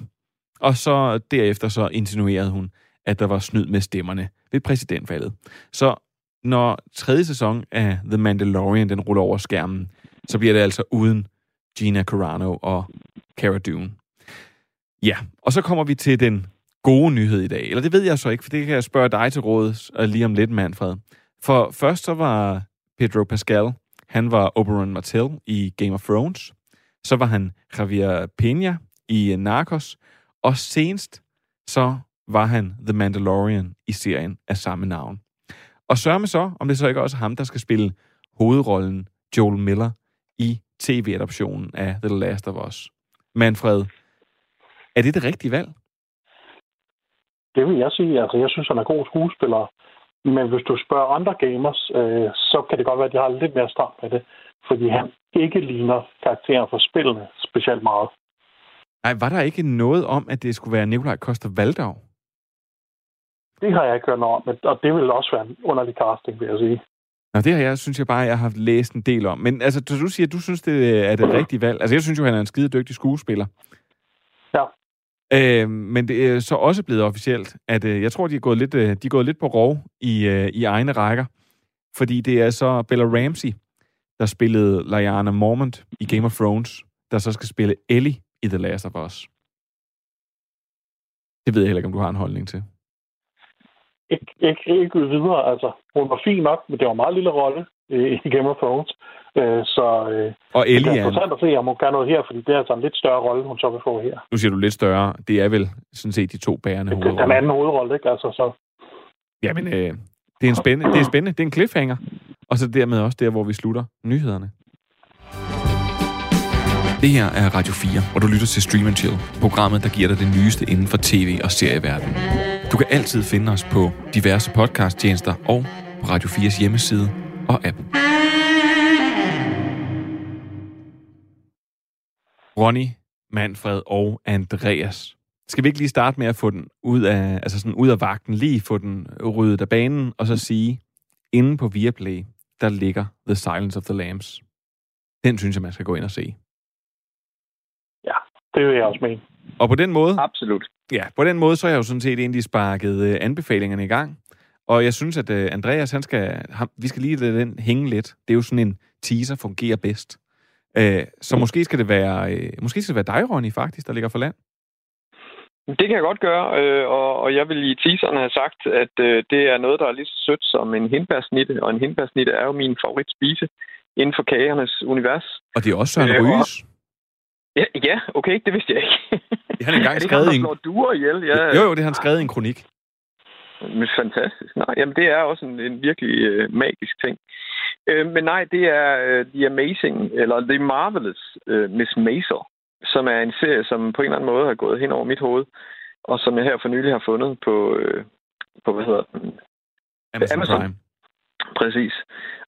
og så derefter så insinuerede hun, at der var snyd med stemmerne ved præsidentvalget. Så når tredje sæson af The Mandalorian den ruller over skærmen, så bliver det altså uden Gina Carano og Cara Dune. Ja, og så kommer vi til den gode nyhed i dag. Eller det ved jeg så ikke, for det kan jeg spørge dig til råd øh, lige om lidt, Manfred. For først så var Pedro Pascal, han var Oberon Martell i Game of Thrones. Så var han Javier Peña i øh, Narcos. Og senest så var han The Mandalorian i serien af samme navn. Og sørg med så, om det så ikke også er ham, der skal spille hovedrollen Joel Miller i tv-adoptionen af The Last of Us. Manfred, er det det rigtige valg? Det vil jeg sige. Altså, jeg synes, han er god skuespiller. Men hvis du spørger andre gamers, øh, så kan det godt være, at de har lidt mere stramt med det. Fordi han ikke ligner karakteren for spillene specielt meget. Nej, var der ikke noget om, at det skulle være Nikolaj Koster Valdau? Det har jeg ikke hørt noget om, og det vil også være en underlig casting, vil jeg sige. Nå, det har jeg, synes jeg bare, jeg har læst en del om. Men altså, du siger, at du synes, det er det rigtige valg. Altså, jeg synes jo, han er en skide dygtig skuespiller. Øh, men det er så også blevet officielt, at øh, jeg tror, de er, gået lidt, øh, de er gået lidt på rov i, øh, i egne rækker. Fordi det er så Bella Ramsey, der spillede Lyanna Mormont i Game of Thrones, der så skal spille Ellie i The Last of Us. Det ved jeg heller ikke, om du har en holdning til. Ikke, ikke, ikke videre, altså. Hun var fin nok, men det var en meget lille rolle øh, i Game of Thrones. Øh, så øh, og Ellie det er interessant at se, om hun gør noget her, fordi det er altså en lidt større rolle, hun så vil få her. Nu siger du lidt større. Det er vel sådan set de to bærende det, hovedroller. Den anden hovedrolle, ikke? Altså, så... Jamen, øh, det er en spændende, det er spændende. Det er en cliffhanger. Og så dermed også der, hvor vi slutter nyhederne. Det her er Radio 4, hvor du lytter til Stream Chill, programmet, der giver dig det nyeste inden for tv- og serieverdenen. Du kan altid finde os på diverse podcasttjenester og på Radio 4's hjemmeside og app. Ronny, Manfred og Andreas. Skal vi ikke lige starte med at få den ud af, altså sådan ud af vagten, lige få den ryddet af banen, og så sige, inde på Viaplay, der ligger The Silence of the Lambs. Den synes jeg, man skal gå ind og se. Ja, det vil jeg også mene. Og på den måde... Absolut. Ja, på den måde, så er jeg jo sådan set egentlig sparket øh, anbefalingerne i gang. Og jeg synes, at øh, Andreas, han skal, han, vi skal lige lade den hænge lidt. Det er jo sådan en teaser, fungerer bedst. Øh, så måske skal det være, øh, måske skal det være dig, Ronny, faktisk, der ligger for land. Det kan jeg godt gøre, øh, og, og jeg vil i teaseren have sagt, at øh, det er noget, der er lige så sødt som en hindbærsnitte, og en hindbærsnitte er jo min favoritspise inden for kagernes univers. Og det er også Søren øh, Ryges. Ja, ja, okay, det vidste jeg ikke. Det har han engang skrevet i en... duer ihjel? Ja. Jo, jo, det har han skrevet i en kronik. Men fantastisk. Nej, jamen det er også en, en virkelig øh, magisk ting. Øh, men nej, det er øh, The Amazing, eller The Marvelous øh, Miss Maisel, som er en serie, som på en eller anden måde har gået hen over mit hoved, og som jeg her for nylig har fundet på, øh, på hvad hedder den? Amazon, Amazon. Prime. Præcis.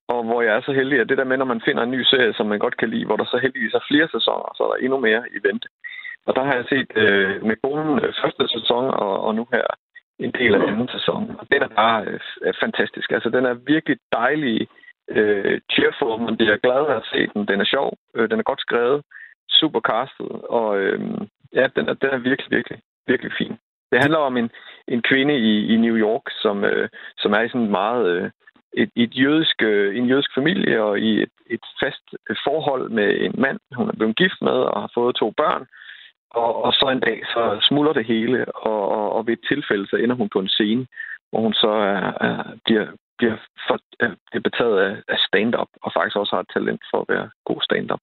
Og hvor jeg er så heldig, at det der med, når man finder en ny serie, som man godt kan lide, hvor der så heldigvis er flere sæsoner, så er der endnu mere i vente. Og der har jeg set øh, med konen øh, første sæson, og, og nu her en del af anden sæson. Og den er bare øh, fantastisk. Altså, den er virkelig dejlig, øh, cheerful, men det er glad at se den. Den er sjov, øh, den er godt skrevet, super castet, og øh, ja, den er, den er virkelig, virkelig, virkelig fin. Det handler om en, en kvinde i, i New York, som, øh, som er i sådan meget... Øh, et, et jødisk, øh, en jødisk familie og i et, et fast forhold med en mand, hun er blevet gift med og har fået to børn. Og, og så en dag, så smuldrer det hele, og, og, og ved et tilfælde, så ender hun på en scene, hvor hun så er, er, bliver, bliver, for, er, betaget af, af stand-up, og faktisk også har et talent for at være god stand-up.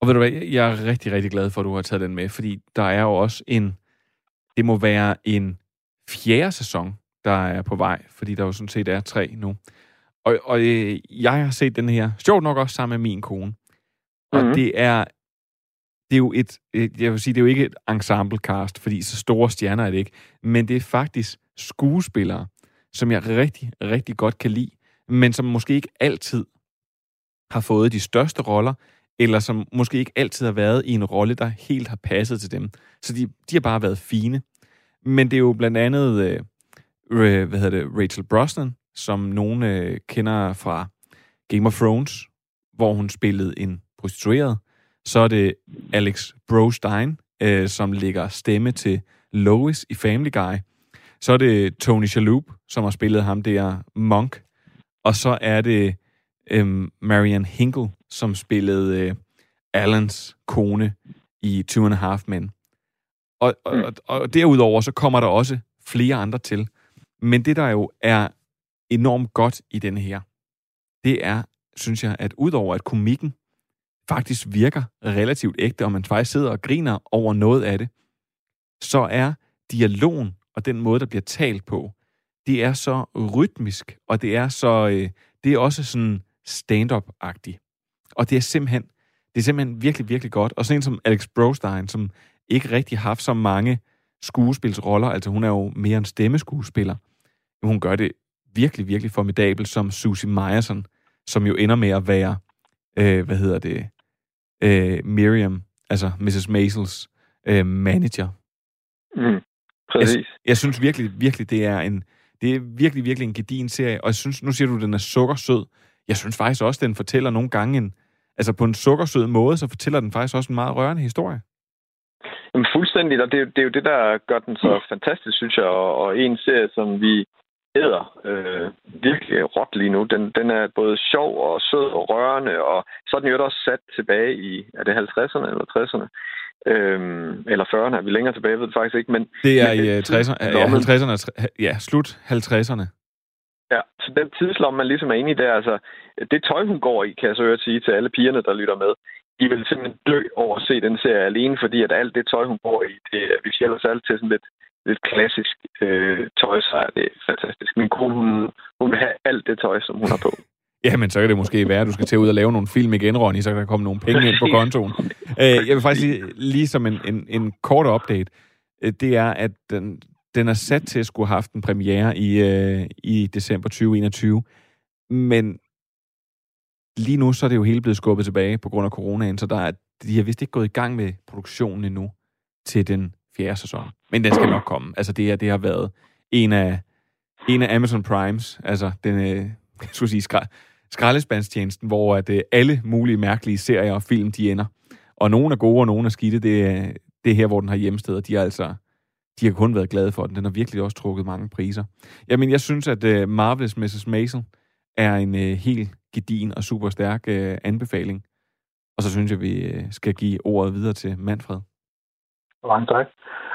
Og ved du hvad, jeg er rigtig, rigtig glad for, at du har taget den med, fordi der er jo også en, det må være en fjerde sæson, der er på vej, fordi der jo sådan set er tre nu. Og, og øh, jeg har set den her, sjovt nok også sammen med min kone. Og mm-hmm. det er det er jo et, øh, jeg vil sige, det er jo ikke et ensemble cast, fordi så store stjerner er det ikke, men det er faktisk skuespillere, som jeg rigtig, rigtig godt kan lide, men som måske ikke altid har fået de største roller, eller som måske ikke altid har været i en rolle, der helt har passet til dem. Så de, de har bare været fine. Men det er jo blandt andet, øh, hvad hedder det, Rachel Brosnan, som nogen øh, kender fra Game of Thrones, hvor hun spillede en prostitueret. Så er det Alex Brostein, øh, som lægger stemme til Lois i Family Guy. Så er det Tony Shalhoub, som har spillet ham der Monk. Og så er det øh, Marianne Hinkle, som spillede øh, Allens kone i Two and a Half Men. Og, og, og, og derudover så kommer der også flere andre til. Men det, der jo er enormt godt i den her, det er, synes jeg, at udover at komikken faktisk virker relativt ægte, og man faktisk sidder og griner over noget af det, så er dialogen og den måde, der bliver talt på, det er så rytmisk, og det er så, øh, det er også sådan stand-up-agtigt. Og det er simpelthen, det er simpelthen virkelig, virkelig godt. Og sådan en som Alex Brostein, som ikke rigtig har haft så mange skuespilsroller, altså hun er jo mere en stemmeskuespiller, hun gør det virkelig, virkelig formidabelt som Susie Meyerson, som jo ender med at være, øh, hvad hedder det, øh, Miriam, altså Mrs. Maisels øh, manager. Mm, præcis. Jeg, jeg synes virkelig, virkelig, det er en, det er virkelig, virkelig en gedin serie, og jeg synes, nu siger du, at den er sukkersød. Jeg synes faktisk også, at den fortæller nogle gange en, altså på en sukkersød måde, så fortæller den faktisk også en meget rørende historie. Jamen, fuldstændigt, og det, det er jo det, der gør den så fantastisk, synes jeg, og, og en serie, som vi æder øh, virkelig råt lige nu. Den, den er både sjov og sød og rørende, og så er den jo også sat tilbage i, er det 50'erne eller 60'erne? Øhm, eller 40'erne, er vi længere tilbage, ved det faktisk ikke. Men, det er men, i 60'erne, ja, 50'erne, ja, slut 50'erne. Ja, så den tidslomme, man ligesom er inde i der, altså, det tøj, hun går i, kan jeg så høre sige til alle pigerne, der lytter med, de vil simpelthen dø over at se den serie alene, fordi at alt det tøj, hun går i, det, hvis jeg ellers alt til sådan lidt, lidt klassisk øh, tøj, så er det fantastisk. Min kone, hun, hun vil have alt det tøj, som hun har på. Ja, men så kan det måske være, at du skal til ud og lave nogle film igen, Ronny, så kan der komme nogle penge ind på kontoen. Øh, jeg vil faktisk lige, lige som en, en, en kort update, øh, det er, at den, den er sat til at skulle have haft en premiere i, øh, i december 2021, men lige nu så er det jo hele blevet skubbet tilbage på grund af coronaen, så der er, de har vist ikke gået i gang med produktionen endnu til den fjerde sæson. Men den skal nok komme. Altså det, her, det har været en af, en af Amazon Primes, altså den, øh, jeg skulle sige, skra, skraldespandstjenesten, hvor at, øh, alle mulige mærkelige serier og film, de ender. Og nogle er gode, og nogle er skidte. Det, er, det er her, hvor den har hjemsted, og de har altså de har kun været glade for den. Den har virkelig også trukket mange priser. Jamen, jeg synes, at øh, Marvelous Mrs. Maisel er en øh, helt gedin og super stærk øh, anbefaling. Og så synes jeg, vi øh, skal give ordet videre til Manfred. Mange tak.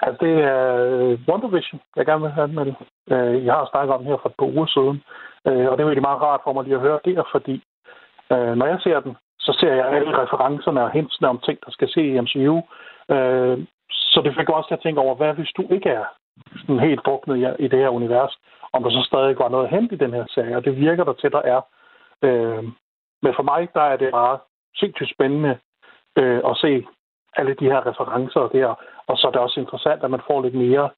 Altså, det er øh, Wonder Vision, jeg gerne vil have med øh, det. Jeg har snakket om den her for et par uger siden, øh, og det er virkelig meget rart for mig lige at høre det, fordi når jeg ser den, så ser jeg alle referencerne og hintsene om ting, der skal se i MCU. Så det fik også til at tænke over, hvad hvis du ikke er sådan helt druknet i det her univers, om der så stadig var noget hen i den her serie, og det virker der til, der er. Men for mig, der er det bare sindssygt spændende at se alle de her referencer der, og så er det også interessant, at man får lidt mere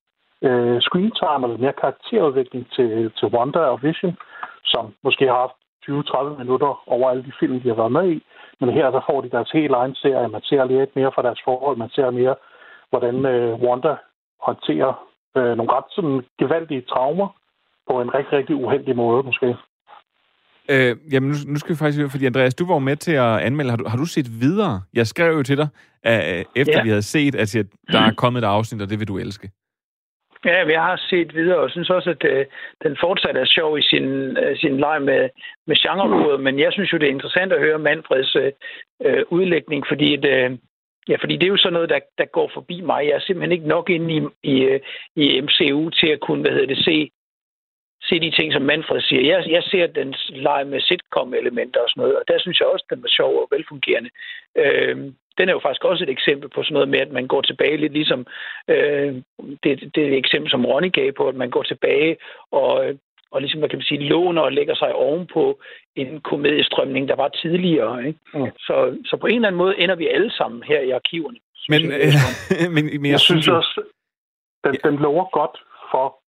øh, screen time, eller mere karakterudvikling til, til Wanda og Vision, som måske har haft 20-30 minutter over alle de film, de har været med i. Men her der får de deres helt egen serie. Man ser lidt mere fra deres forhold. Man ser mere hvordan øh, Wanda håndterer øh, nogle ret sådan gevaldige traumer på en rigtig, rigtig uheldig måde, måske. Øh, jamen, nu, nu skal vi faktisk fordi Andreas, du var med til at anmelde. Har du, har du set videre? Jeg skrev jo til dig, uh, efter ja. vi havde set, at der er kommet et afsnit, og det vil du elske. Ja, vi har set videre, og synes også, at øh, den fortsat er sjov i sin, øh, sin leg med, med genrekoder, men jeg synes jo, det er interessant at høre Manfreds øh, øh udlægning, fordi at, øh, Ja, fordi det er jo sådan noget, der, der går forbi mig. Jeg er simpelthen ikke nok inde i, i, i MCU til at kunne, hvad hedder det, se, se de ting, som Manfred siger. Jeg, jeg ser den lege med sitcom-elementer og sådan noget, og der synes jeg også, at den var sjov og velfungerende. Øh, den er jo faktisk også et eksempel på sådan noget med, at man går tilbage lidt ligesom øh, det, det er et eksempel, som Ronny gav på, at man går tilbage og og ligesom, hvad kan man sige, låner og lægger sig ovenpå en komediestrømning, der var tidligere. Ikke? Mm. Så, så på en eller anden måde ender vi alle sammen her i arkiverne. Men, øh, men, men jeg, jeg synes også, den, ja. den lover godt for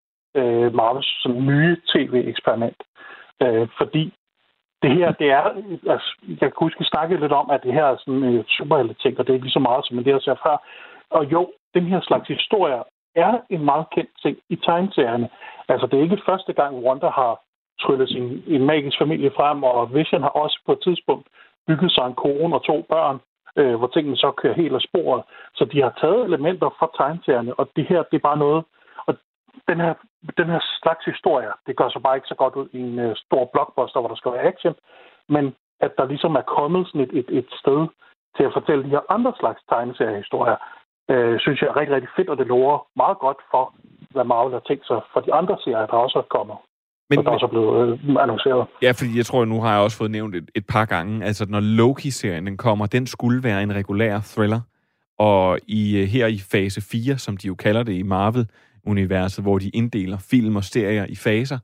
øh, Marvels som nye tv-eksperiment. Øh, fordi det her, det er, altså, jeg kan huske, vi snakkede lidt om, at det her er sådan en øh, superhelte ting, og det er ikke lige så meget, som det har set før. Og jo, den her slags historier er en meget kendt ting i tegneserierne. Altså, det er ikke første gang, Wanda har tryllet sin en magisk familie frem, og Vision har også på et tidspunkt bygget sig en kone og to børn, øh, hvor tingene så kører helt af sporet. Så de har taget elementer fra tegneserierne, og det her, det er bare noget, den her, den her slags historie, det gør så bare ikke så godt ud i en uh, stor blockbuster, hvor der skal være action, men at der ligesom er kommet sådan et, et, et sted til at fortælle de her andre slags tegneseriehistorier, øh, synes jeg er rigtig, rigtig fedt, og det lover meget godt for, hvad Marvel har tænkt sig for de andre serier, der også er kommet. Men, og der også er blevet øh, annonceret. Ja, fordi jeg tror, nu har jeg også fået nævnt et, et par gange, altså når Loki-serien den kommer, den skulle være en regulær thriller, og i øh, her i fase 4, som de jo kalder det i Marvel-universet, hvor de inddeler film og serier i faser,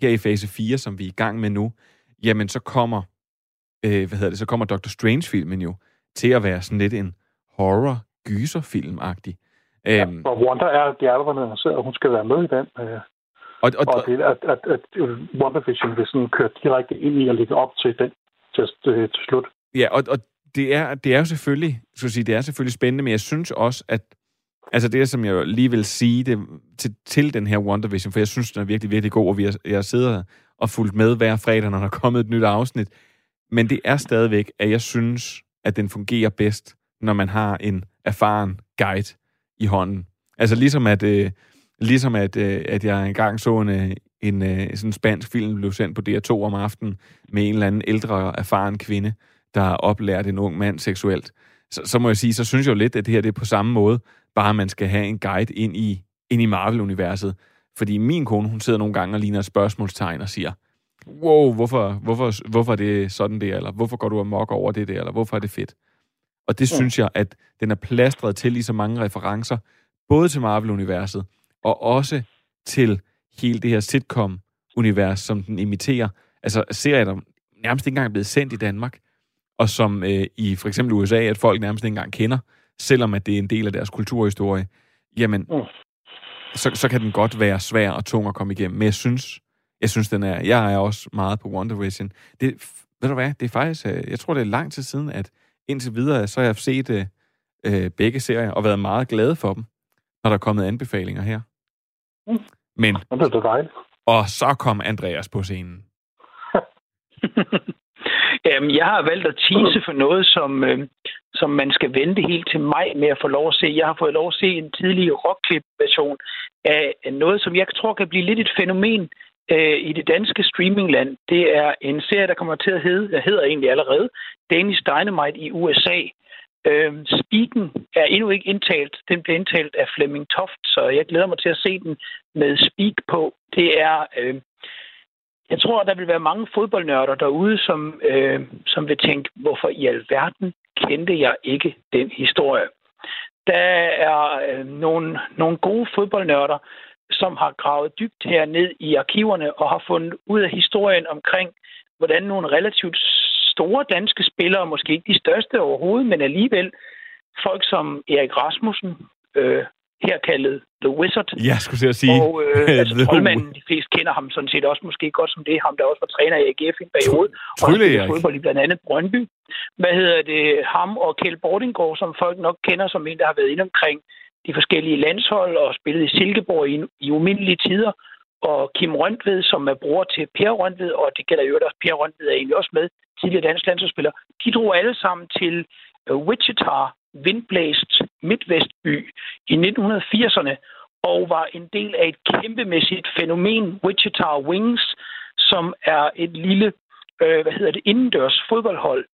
her i fase 4, som vi er i gang med nu, jamen så kommer, øh, hvad hedder det, så kommer Doctor Strange-filmen jo til at være sådan lidt en horror gyserfilm-agtig. Ja, øhm, og Wanda er, er annonceret, at hun skal være med i den. Øh, og, og, og det, at, at, at WandaVision vil sådan køre direkte ind i og lægge op til den til, til, til slut. Ja, og, og det, er, det er jo selvfølgelig, så sige, det er selvfølgelig spændende, men jeg synes også, at altså det, som jeg lige vil sige det, til, til den her WandaVision, for jeg synes, den er virkelig, virkelig god, og vi har, jeg sidder og fulgt med hver fredag, når der er kommet et nyt afsnit. Men det er stadigvæk, at jeg synes, at den fungerer bedst, når man har en erfaren guide i hånden. Altså ligesom at, øh, ligesom at, øh, at jeg engang så en, øh, en øh, sådan spansk film, blev sendt på DR2 om aftenen, med en eller anden ældre, erfaren kvinde, der har oplært en ung mand seksuelt. Så, så må jeg sige, så synes jeg jo lidt, at det her det er på samme måde, bare man skal have en guide ind i, ind i Marvel-universet. Fordi min kone, hun sidder nogle gange og ligner et spørgsmålstegn og siger, wow, hvorfor, hvorfor, hvorfor er det sådan det, eller hvorfor går du amok over det der, eller hvorfor er det fedt? Og det ja. synes jeg, at den er plastret til i så mange referencer, både til Marvel-universet, og også til hele det her sitcom-univers, som den imiterer. Altså serier, der nærmest ikke engang er blevet sendt i Danmark, og som øh, i for eksempel USA, at folk nærmest ikke engang kender, selvom at det er en del af deres kulturhistorie, jamen, mm. så, så kan den godt være svær og tung at komme igennem. Men jeg synes, jeg synes, den er, jeg er også meget på Wonder Vision. Det, ved du hvad, det er faktisk, øh, jeg tror, det er lang tid siden, at indtil videre, så har jeg set øh, øh, begge serier og været meget glad for dem, når der er kommet anbefalinger her. Mm. Men, det er dejligt. Og så kom Andreas på scenen. Jamen, jeg har valgt at tease for noget, som, øh, som man skal vente helt til maj med at få lov at se. Jeg har fået lov at se en tidlig rockklip-version af noget, som jeg tror kan blive lidt et fænomen øh, i det danske streamingland. Det er en serie, der kommer til at hedde, der hedder egentlig allerede, Danish Dynamite i USA. Øh, Spiken er endnu ikke indtalt. Den bliver indtalt af Flemming Toft, så jeg glæder mig til at se den med Speak på. Det er... Øh, jeg tror, der vil være mange fodboldnørder derude, som, øh, som vil tænke, hvorfor i alverden kendte jeg ikke den historie. Der er øh, nogle, nogle gode fodboldnørder, som har gravet dybt her ned i arkiverne og har fundet ud af historien omkring, hvordan nogle relativt store danske spillere, måske ikke de største overhovedet, men alligevel folk som Erik Rasmussen, øh, her kaldet The Wizard. Ja, skulle jeg sige. Og øh, altså, troldmanden, de fleste kender ham sådan set også måske godt som det. Ham, der også var træner i AGF i en periode. Trylle, og fodbold i blandt andet Brøndby. Hvad hedder det? Ham og Kjeld Bordingård, som folk nok kender som en, der har været inde omkring de forskellige landshold og spillet i Silkeborg i, i umindelige tider. Og Kim Røntved, som er bror til Per Røntved, og det gælder jo også, Per Røntved er egentlig også med, tidligere dansk landsholdsspiller, de drog alle sammen til uh, Wichita, vindblæst midtvestby i 1980'erne, og var en del af et kæmpemæssigt fænomen, Wichita Wings, som er et lille, øh, hvad hedder det, indendørs fodboldhold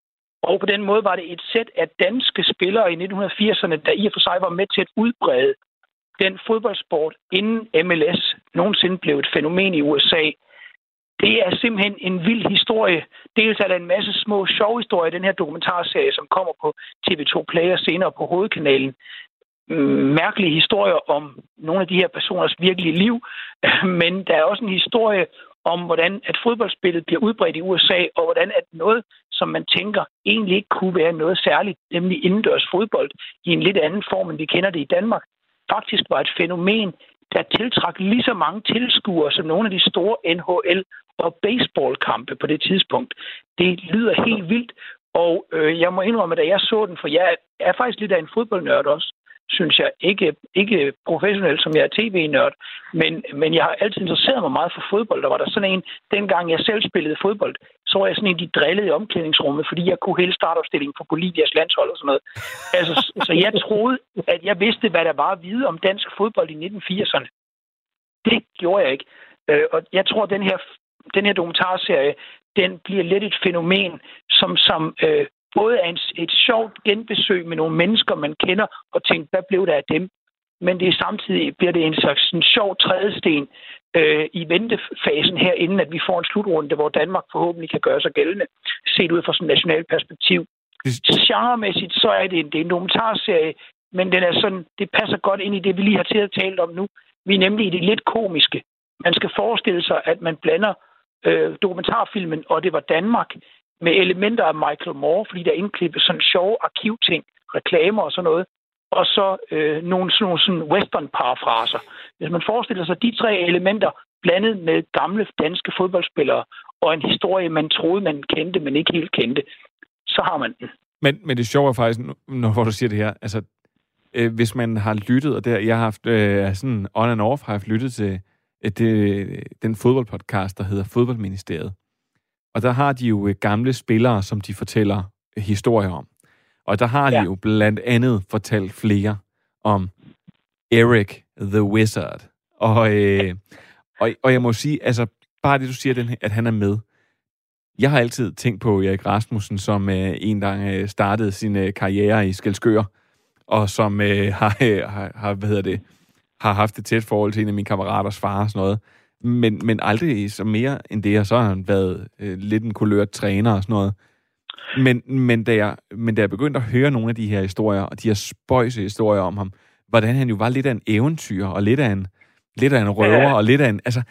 og på den måde var det et sæt af danske spillere i 1980'erne, der i og for sig var med til at udbrede den fodboldsport, inden MLS nogensinde blev et fænomen i USA. Det er simpelthen en vild historie. Dels er der en masse små sjove historier i den her dokumentarserie, som kommer på TV2 Play og senere på hovedkanalen. Mm, mærkelige historier om nogle af de her personers virkelige liv, men der er også en historie om, hvordan at fodboldspillet bliver udbredt i USA, og hvordan at noget, som man tænker egentlig ikke kunne være noget særligt, nemlig indendørs fodbold i en lidt anden form, end vi kender det i Danmark, faktisk var et fænomen, der tiltrak lige så mange tilskuere som nogle af de store NHL og baseballkampe på det tidspunkt. Det lyder helt vildt, og øh, jeg må indrømme, at da jeg så den, for jeg er faktisk lidt af en fodboldnørd også, synes jeg. Ikke, ikke professionelt, som jeg er tv-nørd, men, men jeg har altid interesseret mig meget for fodbold. Der var der sådan en, dengang jeg selv spillede fodbold, så jeg sådan en, de drillede i omklædningsrummet, fordi jeg kunne hele startopstillingen for Bolivias landshold og sådan noget. Altså, så jeg troede, at jeg vidste, hvad der var at vide om dansk fodbold i 1980'erne. Det gjorde jeg ikke. Øh, og jeg tror, at den her, den her dokumentarserie, den bliver lidt et fænomen, som, som øh, både er en, et sjovt genbesøg med nogle mennesker, man kender, og tænker, hvad blev der af dem? Men det er samtidig bliver det en slags en sjov trædesten øh, i ventefasen her, inden at vi får en slutrunde, hvor Danmark forhåbentlig kan gøre sig gældende, set ud fra sådan et nationalt perspektiv. Genremæssigt, så er det en, det er en dokumentarserie, men den er sådan, det passer godt ind i det, vi lige har til at tale om nu. Vi er nemlig i det lidt komiske. Man skal forestille sig, at man blander øh, dokumentarfilmen, og det var Danmark, med elementer af Michael Moore, fordi der er indklippet sådan sjove arkivting, reklamer og sådan noget, og så øh, nogle, sådan, nogle sådan western-parafraser. Hvis man forestiller sig de tre elementer blandet med gamle danske fodboldspillere og en historie, man troede, man kendte, men ikke helt kendte, så har man den. Men, men det sjove er faktisk, når hvor du siger det her, altså, øh, hvis man har lyttet, og det, jeg har haft øh, sådan on and off, har jeg lyttet til øh, det, den fodboldpodcast, der hedder Fodboldministeriet. Og der har de jo øh, gamle spillere, som de fortæller historier om. Og der har de ja. jo blandt andet fortalt flere om Eric the Wizard. Og, øh, og, og jeg må sige, altså bare det, du siger, den, at han er med. Jeg har altid tænkt på Erik Rasmussen, som øh, en gang øh, startede sin øh, karriere i Skelskør, og som øh, har, øh, har, har, hvad hedder det, har haft et tæt forhold til en af mine kammeraters far og sådan noget men, men aldrig så mere end det, og så har han været øh, lidt en kulørt træner og sådan noget. Men, men, da jeg, men da jeg begyndte at høre nogle af de her historier, og de her spøjse historier om ham, hvordan han jo var lidt af en eventyr, og lidt af en, lidt af en røver, ja. og lidt af en... Altså,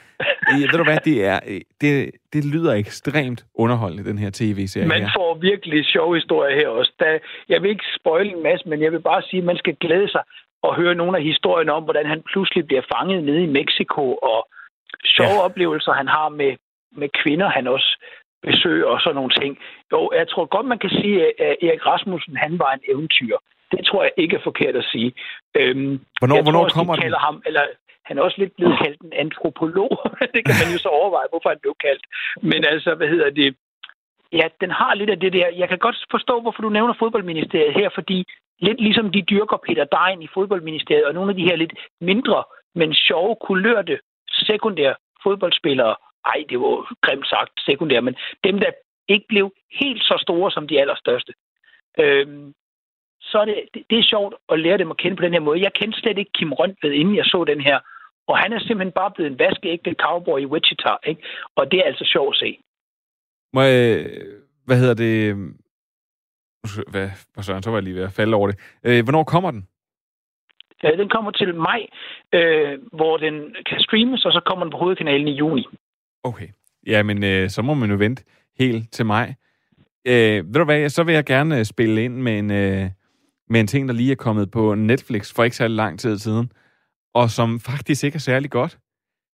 ved du hvad, det er... Det, det lyder ekstremt underholdende, den her tv-serie Man får virkelig sjove historier her også. Da, jeg vil ikke spoile en masse, men jeg vil bare sige, at man skal glæde sig og høre nogle af historierne om, hvordan han pludselig bliver fanget nede i Mexico, og sjove ja. oplevelser, han har med, med kvinder, han også besøger og sådan nogle ting. Jo, jeg tror godt, man kan sige, at Erik Rasmussen, han var en eventyr. Det tror jeg ikke er forkert at sige. Øhm, hvornår jeg hvornår tror kommer de kalder ham, eller han er også lidt blevet kaldt en antropolog. det kan man jo så overveje, hvorfor han blev kaldt. Men altså, hvad hedder det? Ja, den har lidt af det der. Jeg kan godt forstå, hvorfor du nævner fodboldministeriet her, fordi lidt ligesom de dyrker Peter Dein i fodboldministeriet, og nogle af de her lidt mindre, men sjove, kulørte sekundære fodboldspillere, ej, det var grimt sagt sekundære, men dem, der ikke blev helt så store som de allerstørste. Øhm, så er det, det, det er sjovt at lære dem at kende på den her måde. Jeg kendte slet ikke Kim Røntved, inden jeg så den her. Og han er simpelthen bare blevet en vaskeægte cowboy i Wichita, ikke? Og det er altså sjovt at se. Må jeg, hvad hedder det? Hvad, hvad så, så var jeg lige ved at falde over det. Øh, hvornår kommer den? Ja, den kommer til maj, øh, hvor den kan streames, og så kommer den på hovedkanalen i juni. Okay. Ja, men øh, så må man jo vente helt til maj. Øh, ved du hvad, så vil jeg gerne øh, spille ind med en, øh, med en ting, der lige er kommet på Netflix for ikke særlig lang tid siden, og som faktisk ikke er særlig godt,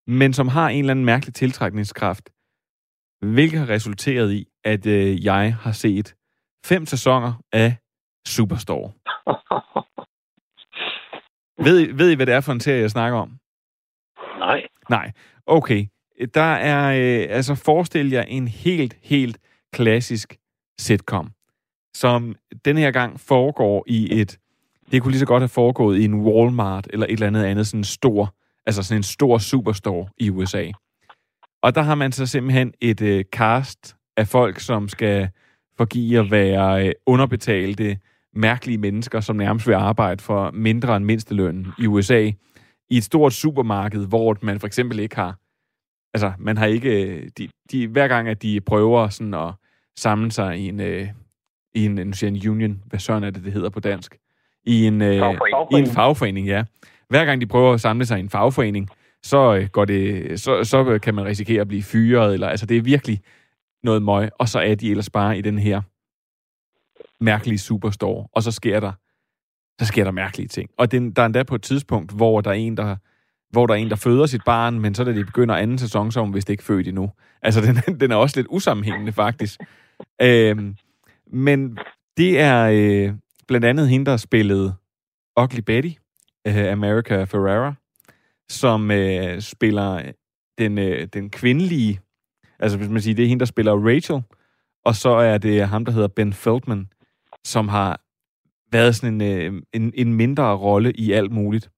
men som har en eller anden mærkelig tiltrækningskraft, hvilket har resulteret i, at øh, jeg har set fem sæsoner af Superstore. ved, I, ved I, hvad det er for en serie, jeg snakker om? Nej. Nej. Okay. Der er, øh, altså forestil jer en helt, helt klassisk sitcom, som den her gang foregår i et, det kunne lige så godt have foregået i en Walmart eller et eller andet andet sådan stor, altså sådan en stor superstore i USA. Og der har man så simpelthen et øh, cast af folk, som skal forgive at være øh, underbetalte, mærkelige mennesker, som nærmest vil arbejde for mindre end mindstelønnen i USA, i et stort supermarked, hvor man for eksempel ikke har, altså man har ikke, de, de, hver gang at de prøver sådan at samle sig i en, øh, i en, nu siger en union, hvad søren er det, det hedder på dansk, i en, øh, i en fagforening, ja. Hver gang de prøver at samle sig i en fagforening, så, øh, går det, så, så kan man risikere at blive fyret, eller altså det er virkelig noget møg, og så er de ellers bare i den her mærkelige superstore, og så sker der så sker der mærkelige ting. Og den, der er endda på et tidspunkt, hvor der er en, der hvor der er en, der føder sit barn, men så da de begynder anden sæson, så er hun vist ikke født endnu. Altså, den, den er også lidt usammenhængende, faktisk. Øhm, men det er øh, blandt andet hende, der spillede Ugly Betty, øh, America Ferrera, som øh, spiller den, øh, den kvindelige, altså hvis man siger, det er hende, der spiller Rachel, og så er det ham, der hedder Ben Feldman, som har været sådan en, øh, en, en mindre rolle i alt muligt.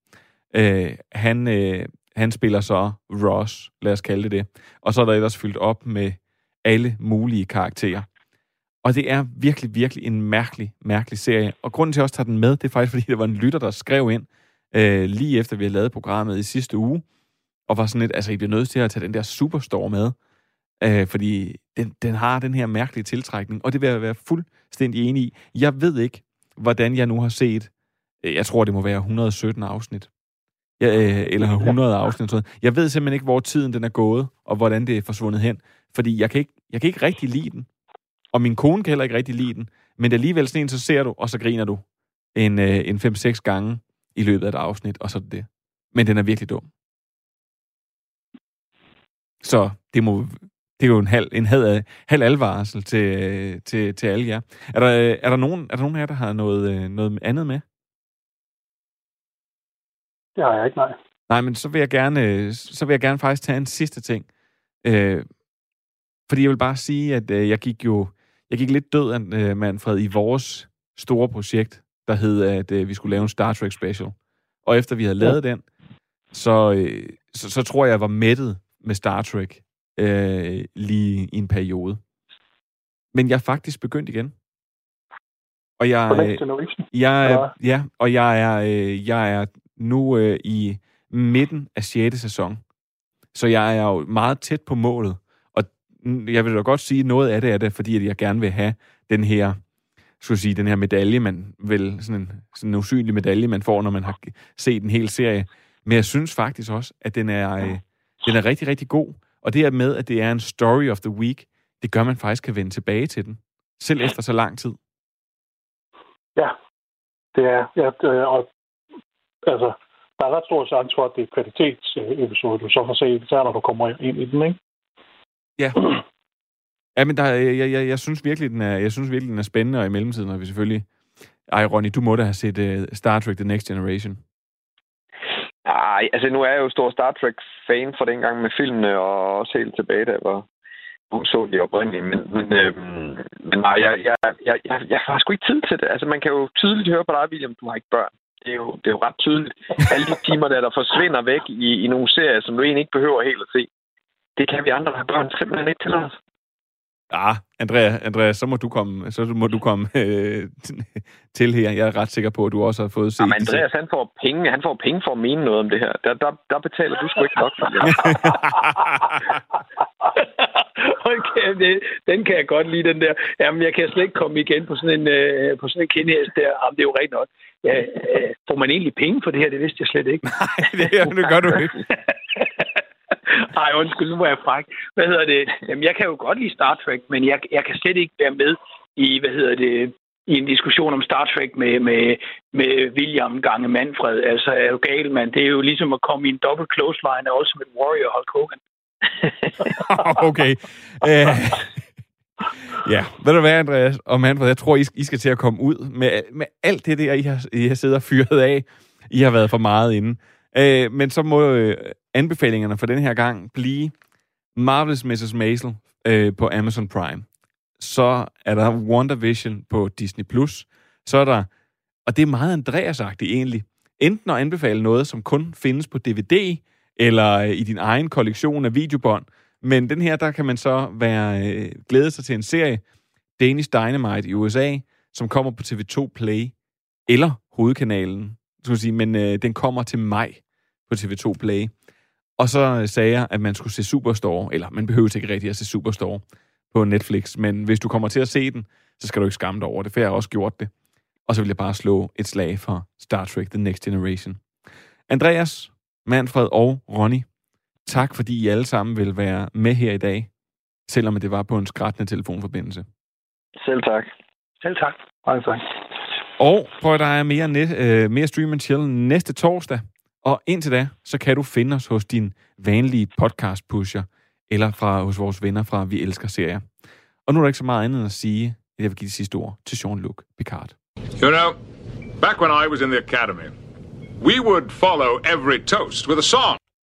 Øh, han, øh, han spiller så Ross, lad os kalde det det. Og så er der ellers fyldt op med alle mulige karakterer. Og det er virkelig, virkelig en mærkelig, mærkelig serie. Og grunden til, at jeg også tager den med, det er faktisk, fordi der var en lytter, der skrev ind, øh, lige efter vi havde lavet programmet i sidste uge, og var sådan lidt, altså I bliver nødt til at tage den der Superstore med, øh, fordi den, den har den her mærkelige tiltrækning, og det vil jeg være fuldstændig enig i. Jeg ved ikke, hvordan jeg nu har set, øh, jeg tror det må være 117 afsnit, ja, øh, eller 100 afsnit. Sådan. Jeg ved simpelthen ikke, hvor tiden den er gået, og hvordan det er forsvundet hen, fordi jeg kan ikke, jeg kan ikke rigtig lide den, og min kone kan heller ikke rigtig lide den, men alligevel sådan en, så ser du, og så griner du en, øh, en 5-6 gange i løbet af et afsnit, og så er det det. Men den er virkelig dum. Så det må det er jo en halv, en halv, halv alvarsel til, til, til alle jer. Er der, er, der nogen, er der nogen af jer, der har noget, noget andet med? Det har jeg ikke, nej. Nej, men så vil jeg gerne, så vil jeg gerne faktisk tage en sidste ting. Øh, fordi jeg vil bare sige, at øh, jeg gik jo jeg gik lidt død af øh, Manfred i vores store projekt, der hed, at øh, vi skulle lave en Star Trek special. Og efter vi havde lavet ja. den, så, øh, så, så tror jeg, jeg var mættet med Star Trek øh, lige i en periode. Men jeg er faktisk begyndt igen. Og jeg, øh, jeg ja, og jeg er, øh, jeg er nu øh, i midten af 6. sæson. Så jeg er jo meget tæt på målet. Og jeg vil da godt sige, at noget af det er det, fordi at jeg gerne vil have den her skulle sige, den her medalje, man vil, sådan en, sådan en usynlig medalje, man får, når man har set en hel serie. Men jeg synes faktisk også, at den er, øh, den er rigtig, rigtig god. Og det her med, at det er en story of the week, det gør, man faktisk kan vende tilbage til den. Selv efter så lang tid. Ja, det er. Ja, og, altså, der er ret stor chance for, at det er kvalitetsepisode, du så får set, så når du kommer ind i den, ikke? Ja. Ja, men der, jeg, jeg, jeg, synes virkelig, den er, jeg synes virkelig, den er spændende, og i mellemtiden har vi selvfølgelig... Ej, Ronny, du må da have set uh, Star Trek The Next Generation. Nej, altså nu er jeg jo stor Star Trek-fan for dengang med filmene, og også helt tilbage, da jeg var så de oprindelige. Men, men, øhm, men nej, jeg, jeg, jeg, jeg, jeg har sgu ikke tid til det. Altså man kan jo tydeligt høre på dig, William, du har ikke børn. Det er jo, det er jo ret tydeligt. Alle de timer, der, der forsvinder væk i, i nogle serier, som du egentlig ikke behøver helt at se, det kan vi andre, der har børn, simpelthen ikke til os. Ah, Andrea, Andrea, så må du komme, så må du komme øh, til her. Jeg er ret sikker på, at du også har fået set Jamen, Andreas, han får penge, han får penge for at mene noget om det her. Der, der, der betaler du sgu ikke nok for det. okay, det, den kan jeg godt lide, den der. Jamen, jeg kan slet ikke komme igen på sådan en, øh, på sådan en kindhæst der. Jamen, det er jo rigtigt nok. Ja, øh, får man egentlig penge for det her? Det vidste jeg slet ikke. Nej, det, det gør du ikke. Ej, undskyld, nu var jeg fræk. Hvad hedder det? Jamen, jeg kan jo godt lide Star Trek, men jeg, jeg kan slet ikke være med i, hvad hedder det, i en diskussion om Star Trek med, med, med William gange Manfred. Altså, er jo gal, mand. Det er jo ligesom at komme i en dobbelt close line af Ultimate Warrior Hulk Hogan. okay. Uh, ja, ved du hvad, Andreas og Manfred, jeg tror, I skal til at komme ud med, med alt det der, I har, I har siddet og fyret af. I har været for meget inde. Øh, men så må øh, anbefalingerne for den her gang blive Marvelous Mrs. Maisel øh, på Amazon Prime. Så er der WandaVision på Disney+. Plus. Så er der, og det er meget andreas egentlig, enten at anbefale noget, som kun findes på DVD, eller øh, i din egen kollektion af videobånd. Men den her, der kan man så være øh, glæde sig til en serie, Danish Dynamite i USA, som kommer på TV2 Play, eller hovedkanalen, skulle sige, men øh, den kommer til maj på TV2 Play. Og så øh, sagde jeg, at man skulle se Superstore, eller man behøver ikke rigtig at se Superstore på Netflix, men hvis du kommer til at se den, så skal du ikke skamme dig over det, for jeg har også gjort det. Og så vil jeg bare slå et slag for Star Trek The Next Generation. Andreas, Manfred og Ronny, tak fordi I alle sammen vil være med her i dag, selvom det var på en skrættende telefonforbindelse. Selv tak. Selv tak. Hej, tak. Og prøv at der er mere, net, øh, mere Stream and Chill næste torsdag, Og indtil da, så kan du finde os hos din vanlige podcast pusher, eller fra hos vores venner fra Vi Elsker Serier. Og nu er der ikke så meget andet end at sige, at jeg vil give de sidste ord til Jean-Luc Picard. You know, back when I was in the academy, we would follow every toast with a song.